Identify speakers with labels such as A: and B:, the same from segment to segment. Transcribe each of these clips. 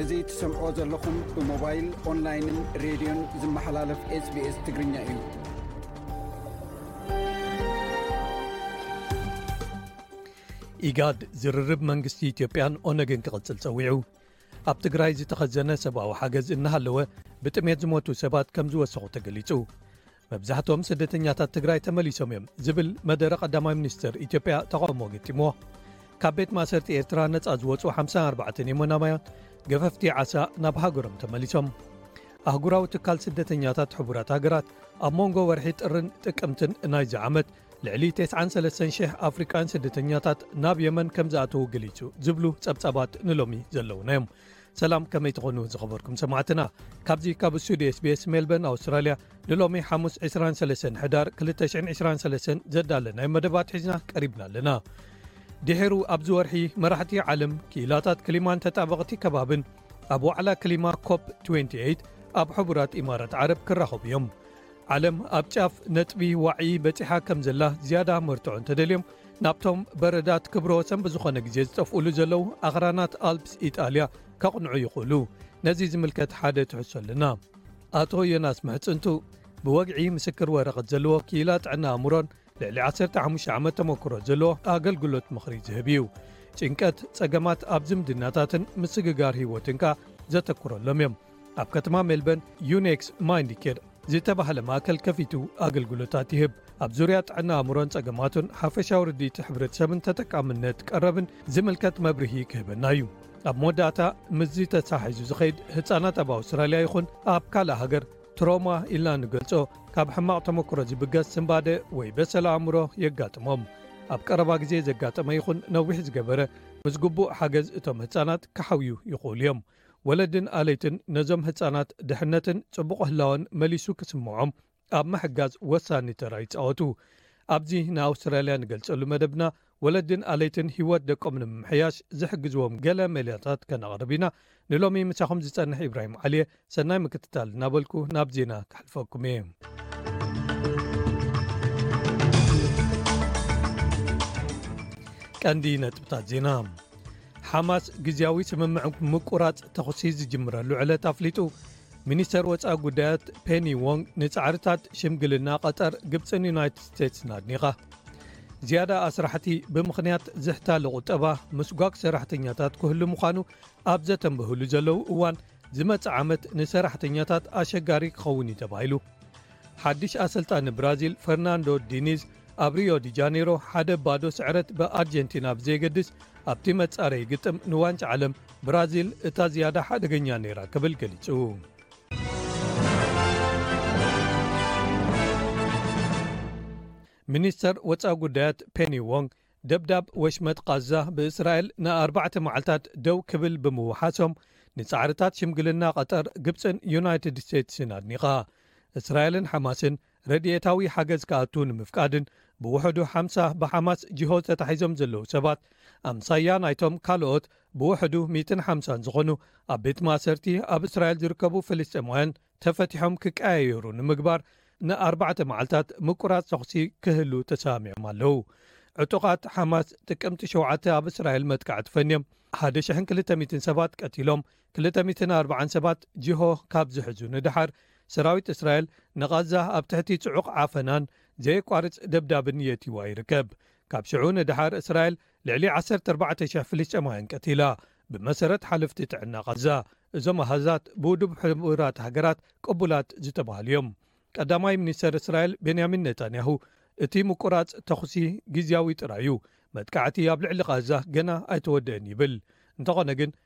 A: እዚ ትሰምዕዎ ዘለኹም ብሞባይል ኦንላይንን ሬድዮን ዝመሓላለፍ ስbስ ትግርኛ
B: እዩኢጋድ ዝርርብ መንግስቲ ኢትዮጵያን ኦነግን ክቕፅል ፀዊዑ ኣብ ትግራይ ዝተኸዘነ ሰብኣዊ ሓገዝ እናሃለወ ብጥሜት ዝሞቱ ሰባት ከም ዝወሰኹ ተገሊጹ መብዛሕትኦም ስደተኛታት ትግራይ ተመሊሶም እዮም ዝብል መደረ ቀዳማይ ሚኒስትር ኢትዮጵያ ተቓውሞ ገጢምዎ ካብ ቤት ማእሰርቲ ኤርትራ ነፃ ዝወፁ 54 የሞናማያት ገፈፍቲ ዓሳ ናብ ሃገሮም ተመሊሶም ኣህጉራዊ ትካል ስደተኛታት ሕቡራት ሃገራት ኣብ መንጎ ወርሒ ጥርን ጥቅምትን ናይዚ ዓመት ልዕሊ ቴስዓን ሰለስተን ሽሕ ኣፍሪቃውያን ስደተኛታት ናብ የመን ከም ዝኣተዉ ገሊጹ ዝብሉ ጸብጻባት ንሎሚ ዘለዉና እዮም ሰላም ከመይ ትኾኑ ዝኸበርኩም ሰማዕትና ካብዚ ካብ ስቱድዮ ስቤስ ሜልበን ኣውስትራልያ ንሎሚ ሓሙስ 23 ሕዳር 223 ዘዳለናዮ መደባት ሒዝና ቀሪብና ኣለና ድሒሩ ኣብዚ ወርሒ መራሕቲ ዓለም ክኢላታት ክሊማን ተጣበቕቲ ከባብን ኣብ ዋዕላ ክሊማ ኮፕ 28 ኣብ ሕቡራት ኢማራት ዓረብ ክራኸቡ እዮም ዓለም ኣብ ጫፍ ነጥቢ ዋዒ በጺሓ ከም ዘላ ዝያዳ መርትዖ እንተደልዮም ናብቶም በረዳት ክብረ ወሰን ብዝኾነ ግዜ ዝጠፍኡሉ ዘለዉ ኣኽራናት ኣልፕስ ኢጣልያ ከቕንዑ ይኽእሉ ነዚ ዝምልከት ሓደ ትሕሶ ኣለና ኣቶ ዮናስ ምሕጽንቱ ብወግዒ ምስክር ወረቐት ዘለዎ ክኢላ ጥዕና ኣእምሮን ልዕሊ ዓሰርተ ሓሙሽተ ዓመት ተመክሮ ዘለዎ ኣገልግሎት ምኽሪ ዝህብ እዩ። ጭንቀት፣ ጸገማት ኣብ ዝምድናታትን ምስግጋር ህይወትንካ ዘተኩረሎም እዮም። ኣብ ከተማ ሜልበርን ዩኔክስ ማይንድ ኬር ዝተባህለ ማእከል ከፊቱ ኣገልግሎታት ይህብ። ኣብ ዙርያ ጥዕና ኣእምሮን ጸገማቱን ሓፈሻዊ ርድኢት ሕብረተሰብን ተጠቃምነት ቀረብን ዝምልከት መብርሂ ክህበና እዩ። ኣብ መወዳእታ ምስዚ ተተሓሒዙ ዝኸይድ ህጻናት ኣብ ኣውስትራልያ ይኹን ኣብ ካልእ ሃገር ትሮማ ኢልና ንገልጾ ካብ ሕማቕ ተመክሮ ዝብገስ ስምባደ ወይ በሰላ ኣእምሮ የጋጥሞም ኣብ ቀረባ ግዜ ዘጋጠመ ይኹን ነዊሕ ዝገበረ ምስ ግቡእ ሓገዝ እቶም ህፃናት ክሓውዩ ይኽእሉ እዮም ወለድን ኣለይትን ነዞም ህፃናት ድሕነትን ጽቡቕ ህላወን መሊሱ ክስምዖም ኣብ ምሕጋዝ ወሳኒ ተራ ይፃወቱ ኣብዚ ንኣውስትራልያ ንገልጸሉ መደብና ወለድን ኣለይትን ህይወት ደቆም ንምምሕያሽ ዝሕግዝዎም ገለ ሜላታት ከነቕርብ ኢና። ንሎሚ ምሳኹም ዝጸንሕ ኢብራሂም ዓሊ'የ። ሰናይ ምክትታል እናበልኩ ናብ ዜና ከሕልፈኩም'የ። ቀንዲ ነጥብታት ዜና ሓማስ ግዜያዊ ስምምዕ ምቁራጽ ተዅሲ ዝጅምረሉ ዕለት ኣፍሊጡ ሚኒስተር ወጻኢ ጉዳያት ፔኒ ዎንግ ንጻዕርታት ሽምግልና ቐጠር ግብፅን ዩናይትድ ስቴትስን ኣድኒቓ ዝያዳ ኣስራሕቲ ብምኽንያት ዝሕታለ ቁጠባ ምስጓግ ሰራሕተኛታት ክህሉ ምዃኑ ኣብ ዘተንበህሉ ዘለዉ እዋን ዝመፅ ዓመት ንሰራሕተኛታት ኣሸጋሪ ክኸውን እዩ ተባሂሉ ሓድሽ ኣሰልጣኒ ብራዚል ፈርናንዶ ዲኒዝ ኣብ ሪዮ ዲጃኔሮ ሓደ ባዶ ስዕረት ብኣርጀንቲና ብዘየገድስ ኣብቲ መጻረዪ ግጥም ንዋንጫ ዓለም ብራዚል እታ ዝያዳ ሓደገኛ ነይራ ክብል ገሊጹ። ሚኒስተር ወጻኢ ጉዳያት ፔኒ ዎንግ ደብዳብ ወሽመጥ ቓዛ ብእስራኤል ንኣርባዕተ መዓልታት ደው ክብል ብምውሓሶም ንጻዕርታት ሽምግልና ቐጠር ግብጽን ዩናይትድ ስቴትስን ኣድኒቓ እስራኤልን ሓማስን ረድኤታዊ ሓገዝ ክኣቱ ንምፍቃድን ብውሕዱ ሓምሳ ብሓማስ ጂሆድ ተታሒዞም ዘለዉ ሰባት ኣምሳያ ናይቶም ካልኦት ብውሕዱ ሚእትን ሓምሳን ዝኾኑ ኣብ ቤት ማእሰርቲ ኣብ እስራኤል ዝርከቡ ፍልስጤማውያን ተፈቲሖም ክቀያየሩ ንምግባር ንኣርባዕተ መዓልታት ምቁራጽ ተዅሲ ክህሉ ተሰማሚዖም ኣለዉ ዕጡቓት ሓማስ ጥቅምቲ ሸውዓተ ኣብ እስራኤል መጥቃዕቲ ፈንዮም ሓደ ሽሕን ክልተ ሚእትን ሰባት ቀቲሎም ክልተ ሚእትን ኣርባዓን ሰባት ጅሆ ካብ ዝሕዙ ንደሓር፣ ሰራዊት እስራኤል ንቓዛ ኣብ ትሕቲ ጽዑቕ ዓፈናን ዘየቋርጽ ደብዳብን የእትይዋ ይርከብ። ካብ ሽዑ ንደሓር እስራኤል ልዕሊ ዓሰርተ ኣርባዕተ ሽሕ ፍልስጤማውያን ቀቲላ፣ ብመሰረት ሓለፍቲ ጥዕና ቓዛ። እዞም ኣሃዛት ብውድብ ሕቡራት ሃገራት ቅቡላት ዝተባህሉ እዮም። ቀዳማይ ሚኒስተር እስራኤል ቤንያሚን ኔታንያሁ እቲ ምቁራጽ ተዅሲ ግዝያዊ ጥራይ እዩ፣ መጥቃዕቲ ኣብ ልዕሊ ቓዛ ገና ኣይተወድእን ይብል። እንተዀነ ግን፣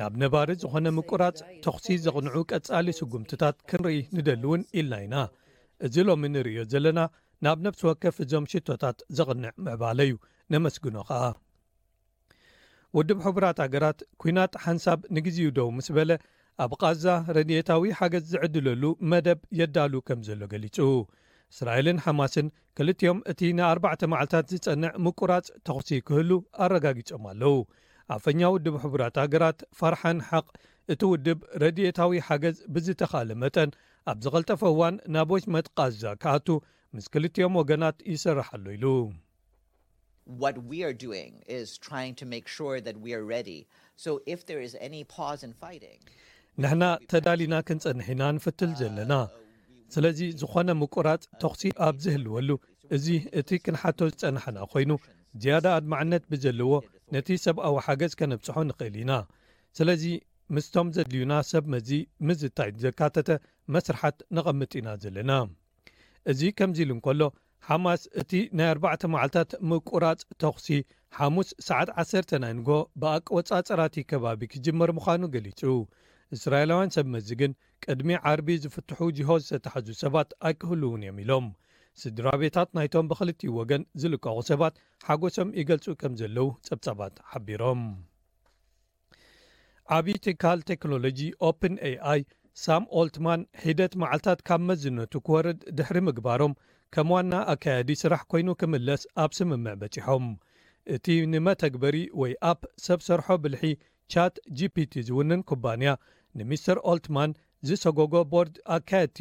B: ናብ ነባሪ ዝኾነ ምቁራጽ ተኹሲ ዘቕንዑ ቀጻሊ ስጉምትታት ክንርኢ ንደሊ እውን ኢልና ኢና። እዚ ሎሚ ንርእዮ ዘለና ናብ ነፍሲ ወከፍ እዞም ሽቶታት ዘቕንዕ ምዕባለ እዩ፣ ነመስግኖ ከኣ። ውድብ ሕቡራት ሃገራት ኲናት ሓንሳብ ንግዜኡ ደው ምስ በለ ኣብ ቓዛ ረድኤታዊ ሓገዝ ዝዕድለሉ መደብ የዳሉ ከም ዘሎ ገሊጹ። እስራኤልን ሓማስን ክልቲኦም እቲ ንኣርባዕተ መዓልታት ዝጸንዕ ምቁራጽ ተኹሲ ክህሉ ኣረጋጊጾም ኣለዉ። ኣፈኛ ውድብ ሕቡራት ሃገራት ፋርሓን ሓቕ፣ እቲ ውድብ ረድኤታዊ ሓገዝ ብዝተኻእለ መጠን ኣብ ዝቐልጠፈ እዋን ናብ ወሽመጥ ቓዛ ክኣቱ ምስ ክልቲኦም ወገናት ይሰርሕ ኣሎ ኢሉ። ንሕና ተዳሊና ክንጸንሕ ኢና ንፍትል ዘለና። ስለዚ ዝኾነ ምቁራጽ ተኹሲ ኣብ ዝህልወሉ፣ እዚ እቲ ክንሓቶ ዝጸናሕና ኮይኑ፣ ዝያዳ ኣድማዕነት ብዘለዎ ነቲ ሰብኣዊ ሓገዝ ከነብጽሖ ንኽእል ኢና። ስለዚ ምስቶም ዘድልዩና ሰብ መዚ ምዝታይ ዘካተተ መስርሓት ነቐምጥ ኢና ዘለና። እዚ ከምዚ ኢሉ እንከሎ፣ ሓማስ እቲ ናይ ኣርባዕተ መዓልታት ምቁራጽ ተኹሲ ሓሙስ ሰዓት ዓሰርተ ናይ ንግሆ ብኣቆጻጽራ'ቲ ከባቢ ክጅምር ምዃኑ ገሊጹ። እስራኤላውያን ሰብ መዚ ግን ቅድሚ ዓርቢ ዝፍትሑ ጅሆ ዝተታሕዙ ሰባት ኣይክህልዉን እዮም ኢሎም። ስድራቤታት ናይቶም ብኽልቲኡ ወገን ዝልቀቑ ሰባት ሓጎሶም ይገልጹ ከምዘለዉ ጸብጻባት ሓቢሮም። ዓብዪ ትካል ቴክኖሎጂ ኦፕን ኤኣይ ሳም ኦልትማን ሒደት መዓልታት ካብ መዝነቱ ክወርድ ድሕሪ ምግባሮም ከም ዋና ኣካያዲ ስራሕ ኮይኑ ክምለስ ኣብ ስምምዕ በፂሖም። እቲ ንመተግበሪ ወይ ኣፕ ሰብ ሰርሖ ብልሒ ቻት ጂፒቲ ዝውንን ኩባንያ ንሚስተር ኦልትማን ዝሰጎጎ ቦርድ ኣካየድቲ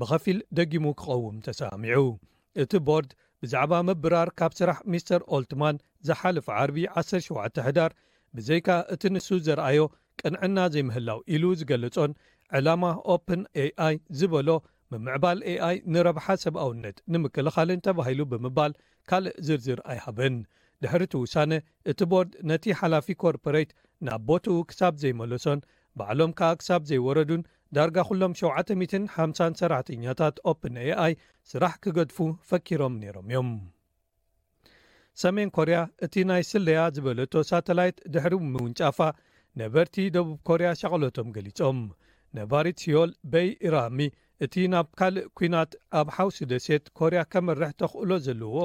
B: ብኸፊል ደጊሙ ክቐውም ተሰማሚዑ። እቲ ቦርድ ብዛዕባ ምብራር ካብ ስራሕ ሚስተር ኦልትማን ዝሓለፈ ዓርቢ ዓሰርተ ሸውዓተ ሕዳር ብዘይካ እቲ ንሱ ዘርኣዮ ቅንዕና ዘይምህላው ኢሉ ዝገለጾን ዕላማ ኦፕን ኤኣይ ዝበሎ ምምዕባል ኤኣይ ንረብሓ ሰብኣውነት ንምክልኻልን ተባሂሉ ብምባል ካልእ ዝርዝር ኣይሃበን። ድሕሪ እቲ ውሳነ እቲ ቦርድ ነቲ ሓላፊ ኮርፖሬት ናብ ቦትኡ ክሳብ ዘይመለሶን ባዕሎም ከኣ ክሳብ ዘይወረዱን ዳርጋ ኩሎም ሸውዓተ ሚእትን ሓምሳን ሰራሕተኛታት ኦፕንኤኣይ ስራሕ ክገድፉ ፈኪሮም ነይሮም እዮም። ሰሜን ኮርያ እቲ ናይ ስለያ ዝበለቶ ሳተላይት ድሕሪ ምውንጫፋ ነበርቲ ደቡብ ኮርያ ሻቕሎቶም ገሊጾም። ነባሪት ሲዮል በይ ኢራሚ እቲ ናብ ካልእ ኲናት ኣብ ሓውሲ ደሴት ኮርያ ከምርሕ ተኽእሎ ዘለዎ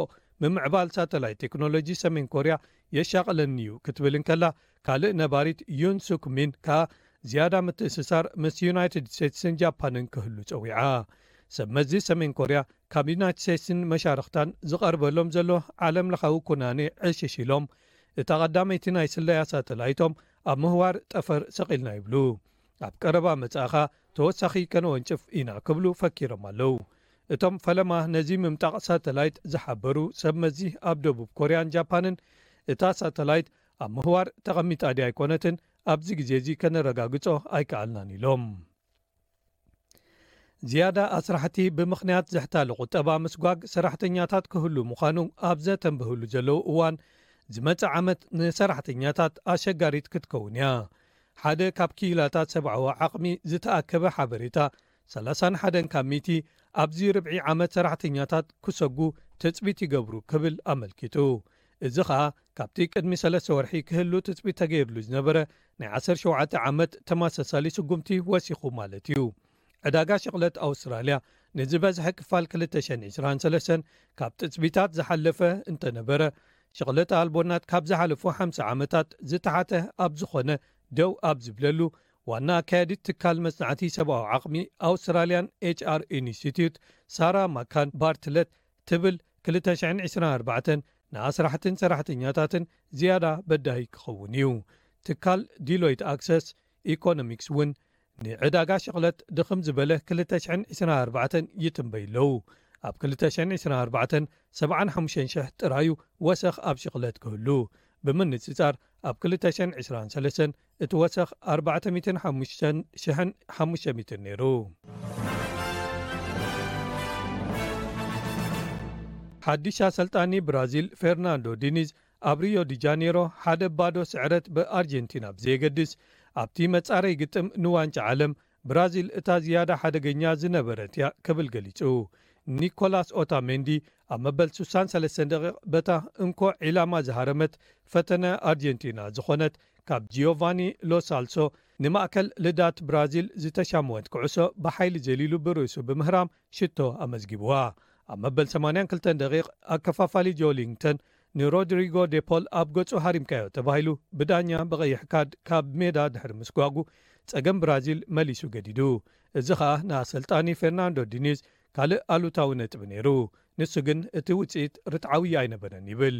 B: ምምዕባል ሳተላይት ቴክኖሎጂ ሰሜን ኮርያ የሻቕለኒ'ዩ ክትብል እንከላ ካልእ ነባሪት ዩን ሱክ ሚን ከኣ ዝያዳ ምትእስሳር ምስ ዩናይትድ ስቴትስን ጃፓንን ክህሉ ጸዊዓ። ሰብ መዚ ሰሜን ኮርያ ካብ ዩናይትድ ስቴትስን መሻርኽታን ዝቐርበሎም ዘሎ ዓለም ለኻዊ ኩናኔ ዕሽሽ ኢሎም እታ ቀዳመይቲ ናይ ስለያ ሳተላይቶም ኣብ ምህዋር ጠፈር ሰቒልና ይብሉ ኣብ ቀረባ መጻኢ ከኣ ተወሳኺ ከነወንጭፍ ኢና ክብሉ ፈኪሮም ኣለው። እቶም ፈለማ ነዚ ምምጣቕ ሳተላይት ዝሓበሩ ሰብ መዚ ኣብ ደቡብ ኮርያን ጃፓንን እታ ሳተላይት ኣብ ምህዋር ተቐሚጣ ድያ ኣይኮነትን ኣብዚ ግዜ እዚ ከነረጋግጾ ኣይከኣልናን ኢሎም። ዝያዳ ኣስራሕቲ ብምኽንያት ዘሕታሊ ቁጠባ ምስጓግ ሰራሕተኛታት ክህሉ ምዃኑ ኣብ ዘተንብህሉ ዘለዉ እዋን ዝመጽእ ዓመት ንሰራሕተኛታት ኣሸጋሪት ክትከውን እያ ሓደ ካብ ክኢላታት ሰብዓዊ ዓቕሚ ዝተኣከበ ሓበሬታ ሰላሳን ሓደን ካብ ሚእቲ ኣብዚ ርብዒ ዓመት ሰራሕተኛታት ክሰጉ ትፅቢት ይገብሩ ክብል ኣመልኪቱ። እዚ ከኣ ካብቲ ቅድሚ ሰለስተ ወርሒ ክህሉ ትፅቢት ተገይርሉ ዝነበረ ናይ ዓሰርተ ሸውዓተ ዓመት ተመሳሳሊ ስጉምቲ ወሲኹ ማለት እዩ። ዕዳጋ ሽቕለት ኣውስትራልያ ንዝበዝሐ ክፋል ክልተ ሽሕን ዕስራን ሰለስተን ካብ ትፅቢታት ዝሓለፈ እንተነበረ፣ ሽቕለት ኣልቦናት ካብ ዝሓለፉ ሓምሳ ዓመታት ዝተሓተ ኣብ ዝኾነ ደው ኣብ ዝብለሉ ዋና ኣካያዲት ትካል መጽናዕቲ ሰብኣዊ ዓቕሚ ኣውስትራልያን ኤች ኣር ኢንስቲትዩት ሳራ ማካን ባርትለት ትብል ክልተ ሽሕን ዕስራን ኣርባዕተን ንኣስራሕትን ሰራሕተኛታትን ዝያዳ በዳሂ ክኸውን እዩ። ትካል ዲሎይት ኣክሰስ ኢኮኖሚክስ እውን ንዕዳጋ ሽቕለት ድኽም ዝበለ ክልተ ሽሕን ዕስራን ኣርባዕተን ይትንበዩ ኣለዉ። ኣብ ክልተ ሽሕን ዕስራን ኣርባዕተን ሰብዓን ሓሙሽተን ሽሕ ጥራዩ ወሰኽ ኣብ ሽቕለት ክህሉ ብምንጽጻር ኣብ ክልተ ሽሕን ዕስራን ሰለስተን እቲ ወሰኽ ኣርባዕተ ሚትን ሓሙሽተን ሽሕን ሓሙሽተ ሚትን ነይሩ። ሓድሽ ኣሰልጣኒ ብራዚል ፌርናንዶ ዲኒዝ ኣብ ሪዮ ዲጃኔሮ ሓደ ባዶ ስዕረት ብኣርጀንቲና ብዘየገድስ ኣብቲ መጻረይ ግጥም ንዋንጫ ዓለም ብራዚል እታ ዝያዳ ሓደገኛ ዝነበረት እያ ክብል ገሊጹ። ኒኮላስ ኦታሜንዲ ኣብ መበል ስሳን ሰለስተን ደቒቕ በታ እንኮ ዒላማ ዝሃረመት ፈተነ ኣርጀንቲና ዝኾነት ካብ ጂዮቫኒ ሎ ሳልሶ ንማእከል ልዳት ብራዚል ዝተሻመወት ኩዕሶ ብሓይሊ ዘሊሉ ብርእሱ ብምህራም ሽቶ ኣመዝጊቡዋ። ኣብ መበል ሰማንያን ክልተን ደቒቕ ኣከፋፋሊ ጆ ሊንግተን ንሮድሪጎ ደ ፖል ኣብ ገጹ ሃሪምካዮ ተባሂሉ ብዳኛ ብቐይሕ ካርድ ካብ ሜዳ ድሕሪ ምስጓጕ
C: ጸገም ብራዚል መሊሱ ገዲዱ። እዚ ከኣ ንኣሰልጣኒ ፌርናንዶ ዲኒዝ ካልእ ኣሉታዊ ነጥቢ ነይሩ። ንሱ ግን እቲ ውጽኢት ርትዓዊ ኣይነበረን ይብል።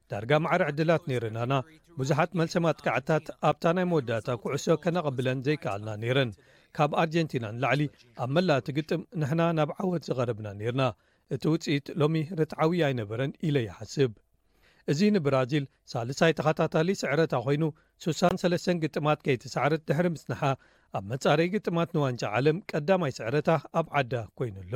C: ዳርጋ ማዕረ ዕድላት ነይረናና፣ ብዙሓት መልሰ ማጥቃዕትታት ኣብታ ናይ መወዳእታ ኩዕሶ ከነቐብለን ዘይከኣልና ነይረን። ካብ ኣርጀንቲና ንላዕሊ ኣብ መላእ እቲ ግጥም ንሕና ናብ ዓወት ዝቐረብና ነይርና። እቲ ውጽኢት ሎሚ ርትዓዊ ኣይነበረን ኢለ ይሓስብ። እዚ ንብራዚል ሳልሳይ ተኸታታሊ ስዕረታ ኮይኑ፣ ስሳን ሰለስተን ግጥማት ከይተሳዕረት ድሕሪ ምጽንሓ፣ ኣብ መጻረዪ ግጥማት ንዋንጫ ዓለም ቀዳማይ ስዕረታ ኣብ ዓዳ ኮይኑ ኣሎ።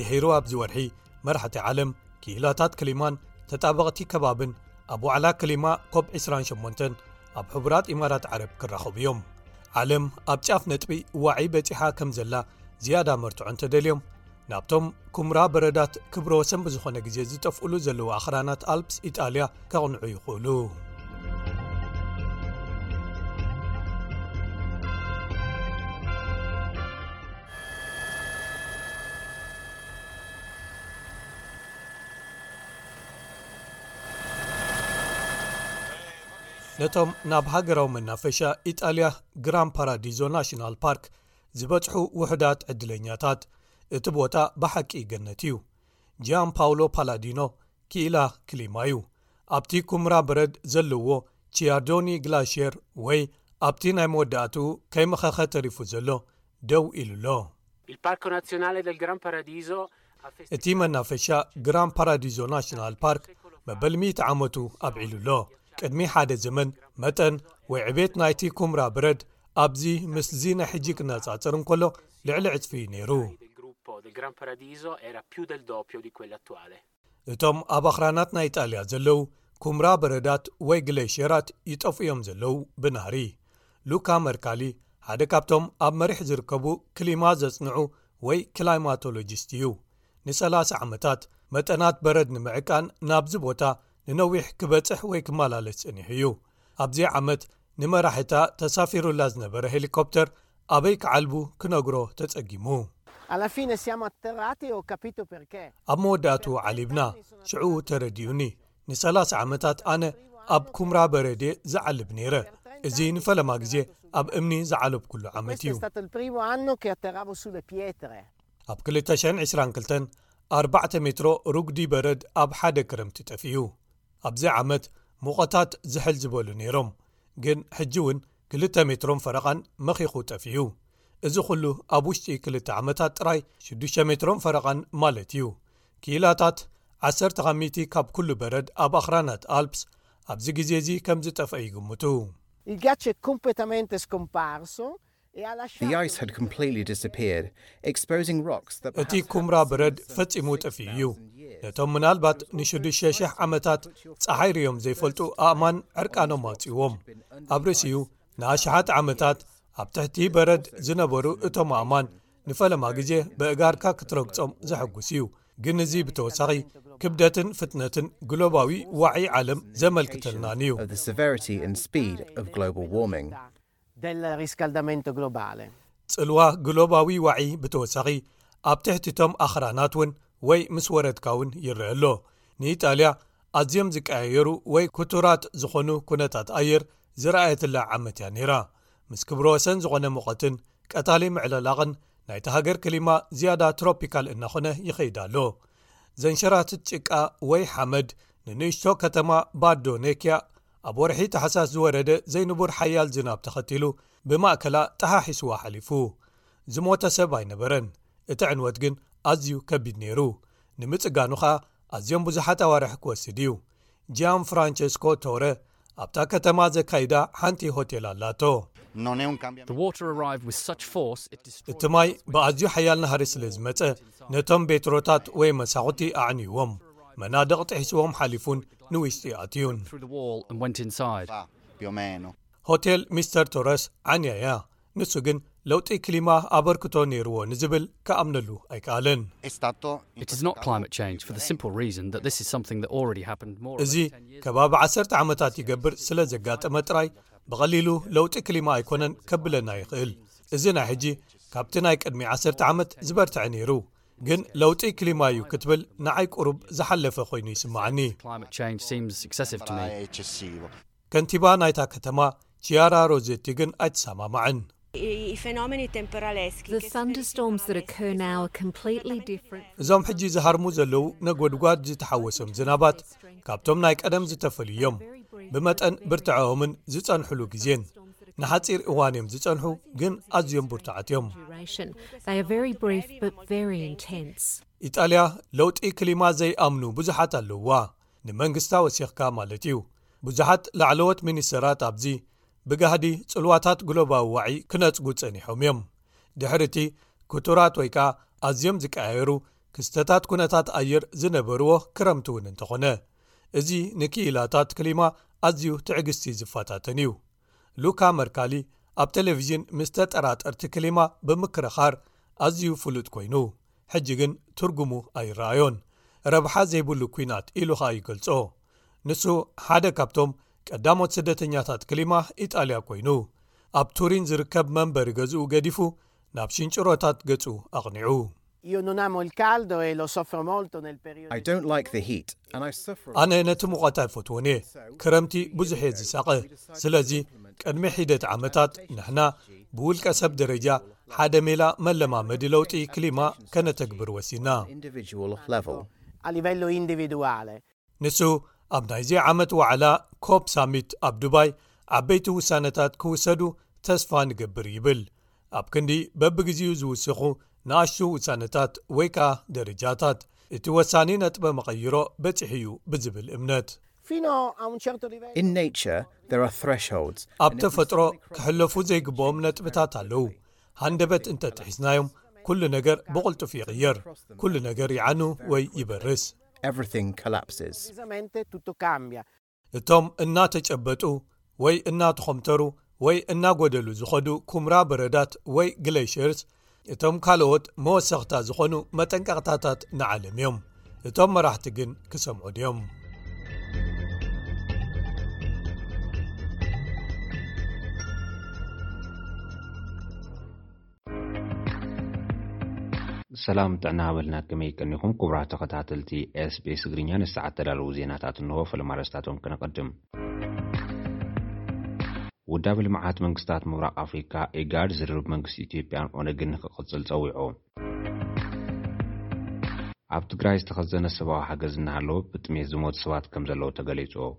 C: ድሒሩ ኣብዚ ወርሒ መራሕቲ ዓለም ክኢላታት ክሊማን ተጣበቕቲ ከባብን ኣብ ዋዕላ ክሊማ ኮብ 28 ኣብ ሕቡራት ኢማራት ዓረብ ክራኸቡ እዮም ዓለም ኣብ ጫፍ ነጥቢ ዋዒ በጺሓ ከም ዘላ ዝያዳ መርትዖ እንተደልዮም ናብቶም ኩምራ በረዳት ክብሮ ሰም ብዝኾነ ግዜ ዝጠፍኡሉ ዘለዉ ኣኽራናት ኣልፕስ ኢጣልያ ከቕንዑ ይኽእሉ ነቶም ናብ ሃገራዊ መናፈሻ ኢጣልያ ግራን ፓራዲዞ ናሽናል ፓርክ ዝበጽሑ ውሑዳት ዕድለኛታት እቲ ቦታ ብሓቂ ገነት እዩ ጃን ፓውሎ ፓላዲኖ ክኢላ ክሊማ እዩ ኣብቲ ኩምራ በረድ ዘለዎ ቺያርዶኒ ግላሽር ወይ ኣብቲ ናይ መወዳእትኡ ከይመኸኸ ተሪፉ ዘሎ ደው ኢሉ ኣሎ። እቲ መናፈሻ ግራን ፓራዲዞ ናሽናል ፓርክ መበል ሚእቲ ዓመቱ ኣብዒሉ ኣሎ ቅድሚ ሓደ ዘመን መጠን ወይ ዕቤት ናይቲ ኩምራ ብረድ ኣብዚ ምስዚ ናይ ሕጂ ክነጻጽር እንከሎ ልዕሊ ዕጽፊ እዩ ነይሩ እቶም ኣብ ኣኽራናት ናይ ጣልያ ዘለዉ ኩምራ በረዳት ወይ ግለሸራት ይጠፍኡ እዮም ዘለዉ ብናህሪ ሉካ መርካሊ ሓደ ካብቶም ኣብ መሪሕ ዝርከቡ ክሊማ ዘጽንዑ ወይ ክላይማቶሎጂስት እዩ ንሰላሳ ዓመታት መጠናት በረድ ንምዕቃን ናብዚ ቦታ ንነዊሕ ክበጽሕ ወይ ክመላለስ ጸኒሑ እዩ ኣብዚ ዓመት ንመራሒታ ተሳፊሩላ ዝነበረ ሄሊኮፕተር ኣበይ ክዓልቡ ክነግሮ ተጸጊሙ ኣብ መወዳእትኡ ዓሊብና ሽዑ ተረድኡኒ ንሰላሳ ዓመታት ኣነ ኣብ ኩምራ በረድ እየ ዝዓልብ ነይረ፣ እዚ ንፈለማ ግዜ ኣብ እምኒ ዝዓለብኩሉ ዓመት እዩ። ኣብ 2022 ኣርባዕተ ሜትሮ ርጉዲ በረድ ኣብ ሓደ ክረምቲ ጠፊኡ። ኣብዚ ዓመት ሙቐታት ዝሕል ዝበሉ ነይሮም፣ ግን ሕጂ እውን ክልተ ሜትሮን ፈረቓን መኺኹ ጠፊኡ፣ እዚ ዅሉ ኣብ ውሽጢ ክልተ ዓመታት ጥራይ ሽዱሽተ ሜትሮን ፈረቓን ማለት እዩ። ክኢላታት ዓሰርተ ኻብ ሚእቲ ካብ ኩሉ በረድ ኣብ ኣኽራናት ኣልፕስ ኣብዚ ግዜ እዚ ከም ዝጠፍአ ይግምቱ። እቲ ኩምራ በረድ ፈጺሙ ጠፊኡ እዩ። ነቶም ምናልባት ንሽዱሽተ ሽሕ ዓመታት ጸሓይ ርእዮም ዘይፈልጡ ኣእማን ዕርቃኖም ኣውጺእዎም። ኣብ ርእሲኡ ንኣሽሓት ዓመታት ኣብ ትሕቲ በረድ ዝነበሩ እቶም ኣእማን ንፈለማ ግዜ በእጋርካ ክትረግጾም ዘሐጉስ እዩ ግን እዚ ብተወሳኺ ክብደትን ፍጥነትን ግሎባዊ ዋዒ ዓለም ዘመልክተልናን እዩ ጽልዋ ግሎባዊ ዋዒ ብተወሳኺ ኣብ ትሕቲቶም ኣኽራናት እውን ወይ ምስ ወረድካ እውን ይረአ ኣሎ ንኢጣልያ ኣዝዮም ዝቀያየሩ ወይ ክቱራት ዝኾኑ ኩነታት ኣየር ዝረኣየትላ ዓመት እያ ነይራ ምስ ክብረ ወሰን ዝኾነ ሙቐትን ቀታሊ ምዕለላቕን ናይቲ ሃገር ክሊማ ዝያዳ ትሮፒካል እናኾነ ይኸይድ ኣሎ ዘንሸራትት ጭቃ ወይ ሓመድ ንንእሽቶ ከተማ ባዶ ኔክያ ኣብ ወርሒ ተሓሳስ ዝወረደ ዘይንቡር ሓያል ዝናብ ተኸቲሉ ብማእከላ ጠሓሒስዋ ሓሊፉ ዝሞተ ሰብ ኣይነበረን እቲ ዕንወት ግን ኣዝዩ ከቢድ ነይሩ ንምጽጋኑ ኸኣ ኣዝዮም ብዙሓት ኣዋርሒ ክወስድ እዩ ጂያን ፍራንቸስኮ ቶረ ኣብታ ከተማ ዘካይዳ ሓንቲ ሆቴል ኣላቶ። እቲ ማይ ብኣዝዩ ሓያል ናህሪ ስለ ዝመጸ ነቶም ቤትሮታት ወይ መሳኹቲ ኣዕንይዎም፣ መናድቕ ጥሒስዎም ሓሊፉን ንውሽጢ ኣትዩን። ሆቴል ሚስተር ቶረስ ዓንያ እያ፣ ንሱ ግን ለውጢ ክሊማ ኣበርክቶ ነይርዎ ንዝብል ክኣምነሉ ኣይከኣለን። እዚ ከባቢ ዓሰርተ ዓመታት ይገብር ስለ ዘጋጠመ ጥራይ ብቐሊሉ ለውጢ ክሊማ ኣይኮነን ከብለና ይኽእል። እዚ ናይ ሕጂ ካብቲ ናይ ቅድሚ ዓሰርተ ዓመት ዝበርትዐ ነይሩ። ግን ለውጢ ክሊማ እዩ ክትብል ንዓይ ቁሩብ ዝሓለፈ ኮይኑ ይስምዓኒ። ከንቲባ ናይታ ከተማ ቺያራ ሮዜቲ ግን ኣይትሰማማዕን። እዞም ሕጂ ዝሃርሙ ዘለዉ ነጐድጓድ ዝተሓወሶም ዝናባት ካብቶም ናይ ቀደም ዝተፈልዩ እዮም። ብመጠን ብርትዐኦምን ዝጸንሑሉ ግዜን ንሓጺር እዋን እዮም ዝጸንሑ ግን ኣዝዮም ብርቱዓት እዮም። ኢጣልያ ለውጢ ክሊማ ዘይኣምኑ ብዙሓት ኣለዉዋ። ንመንግስታ ወሲኽካ ማለት እዩ። ብዙሓት ላዕለዎት ሚኒስተራት ኣብዚ ብጋህዲ ጽልዋታት ግሎባዊ ዋዒ ክነጽጉ ጸኒሖም እዮም። ድሕሪ እቲ ክቱራት ወይ ከኣ ኣዝዮም ዝቀያየሩ ክስተታት ኩነታት ኣየር ዝነበርዎ ክረምቲ እውን እንተኾነ። እዚ ንክኢላታት ክሊማ ኣዝዩ ትዕግስቲ ዝፈታተን እዩ። ሉካ መርካሊ ኣብ ተለቪዥን ምስ ተጠራጠርቲ ክሊማ ብምክርኻር ኣዝዩ ፍሉጥ ኰይኑ ሕጂ ግን ትርጉሙ ኣይረኣዮን ረብሓ ዘይብሉ ኲናት ኢሉ ኸኣ ይገልጾ ንሱ ሓደ ካብቶም ቀዳሞት ስደተኛታት ክሊማ ኢጣልያ ኰይኑ ኣብ ቱሪን ዝርከብ መንበሪ ገዝኡ ገዲፉ ናብ ሽንጭሮታት ገጹ ኣቕኒዑ። ኣነ ነቲ ሙቐት ኣይፈትዎን እየ፣ ክረምቲ ብዙሕ እየ ዝሳቐ። ስለዚ ቅድሚ ሒደት ዓመታት ንሕና ብውልቀ ሰብ ደረጃ ሓደ ሜላ መለማመዲ ለውጢ ክሊማ ከነተግብር ወሲንና። ንሱ ኣብ ናይዚ ዓመት ዋዕላ ኮፕ ሳሚት ኣብ ዱባይ ዓበይቲ ውሳነታት ክውሰዱ ተስፋ ንገብር ይብል ኣብ ክንዲ በብግዜኡ ዝውስኹ ንኣሽቱ ውሳነታት ወይ ከኣ ደረጃታት እቲ ወሳኒ ነጥበ መቐይሮ በፂሒ እዩ ብዝብል እምነት ኣብ ተፈጥሮ ክሕለፉ ዘይግብኦም ነጥብታት ኣለዉ ሃንደበት እንተጥሒስናዮም ኩሉ ነገር ብቕልጡፍ ይቕየር ኩሉ ነገር ይዓኑ ወይ ይበርስ everything collapses. እቶም እናተጨበጡ ወይ እናተኾምተሩ ወይ እናጎደሉ ዝኸዱ ኩምራ በረዳት ወይ ግለሽየርስ እቶም ካልኦት መወሰኽታ ዝኾኑ መጠንቀቕታታት ንዓለም እዮም እቶም መራሕቲ ግን ክሰምዑ ድዮም
D: ሰላም ጥዕና በልና ከመይ ቀኒኹም ክቡራ ተኸታተልቲ ኤስቤስ እግርኛ ንሰዓት ተዳለዉ ዜናታት እንሆ ፈለማረስታቶም ክነቐድም ውዳበ ልምዓት መንግስታት ምብራቕ ኣፍሪካ ኤጋድ ዝርርብ መንግስቲ ኢትዮጵያን ኦነግን ንክቕፅል ፀዊዑ ኣብ ትግራይ ዝተኸዘነ ሰብኣዊ ሓገዝ እናሃለወ ብጥሜት ዝሞት ሰባት ከም ዘለዉ ተገሊፁ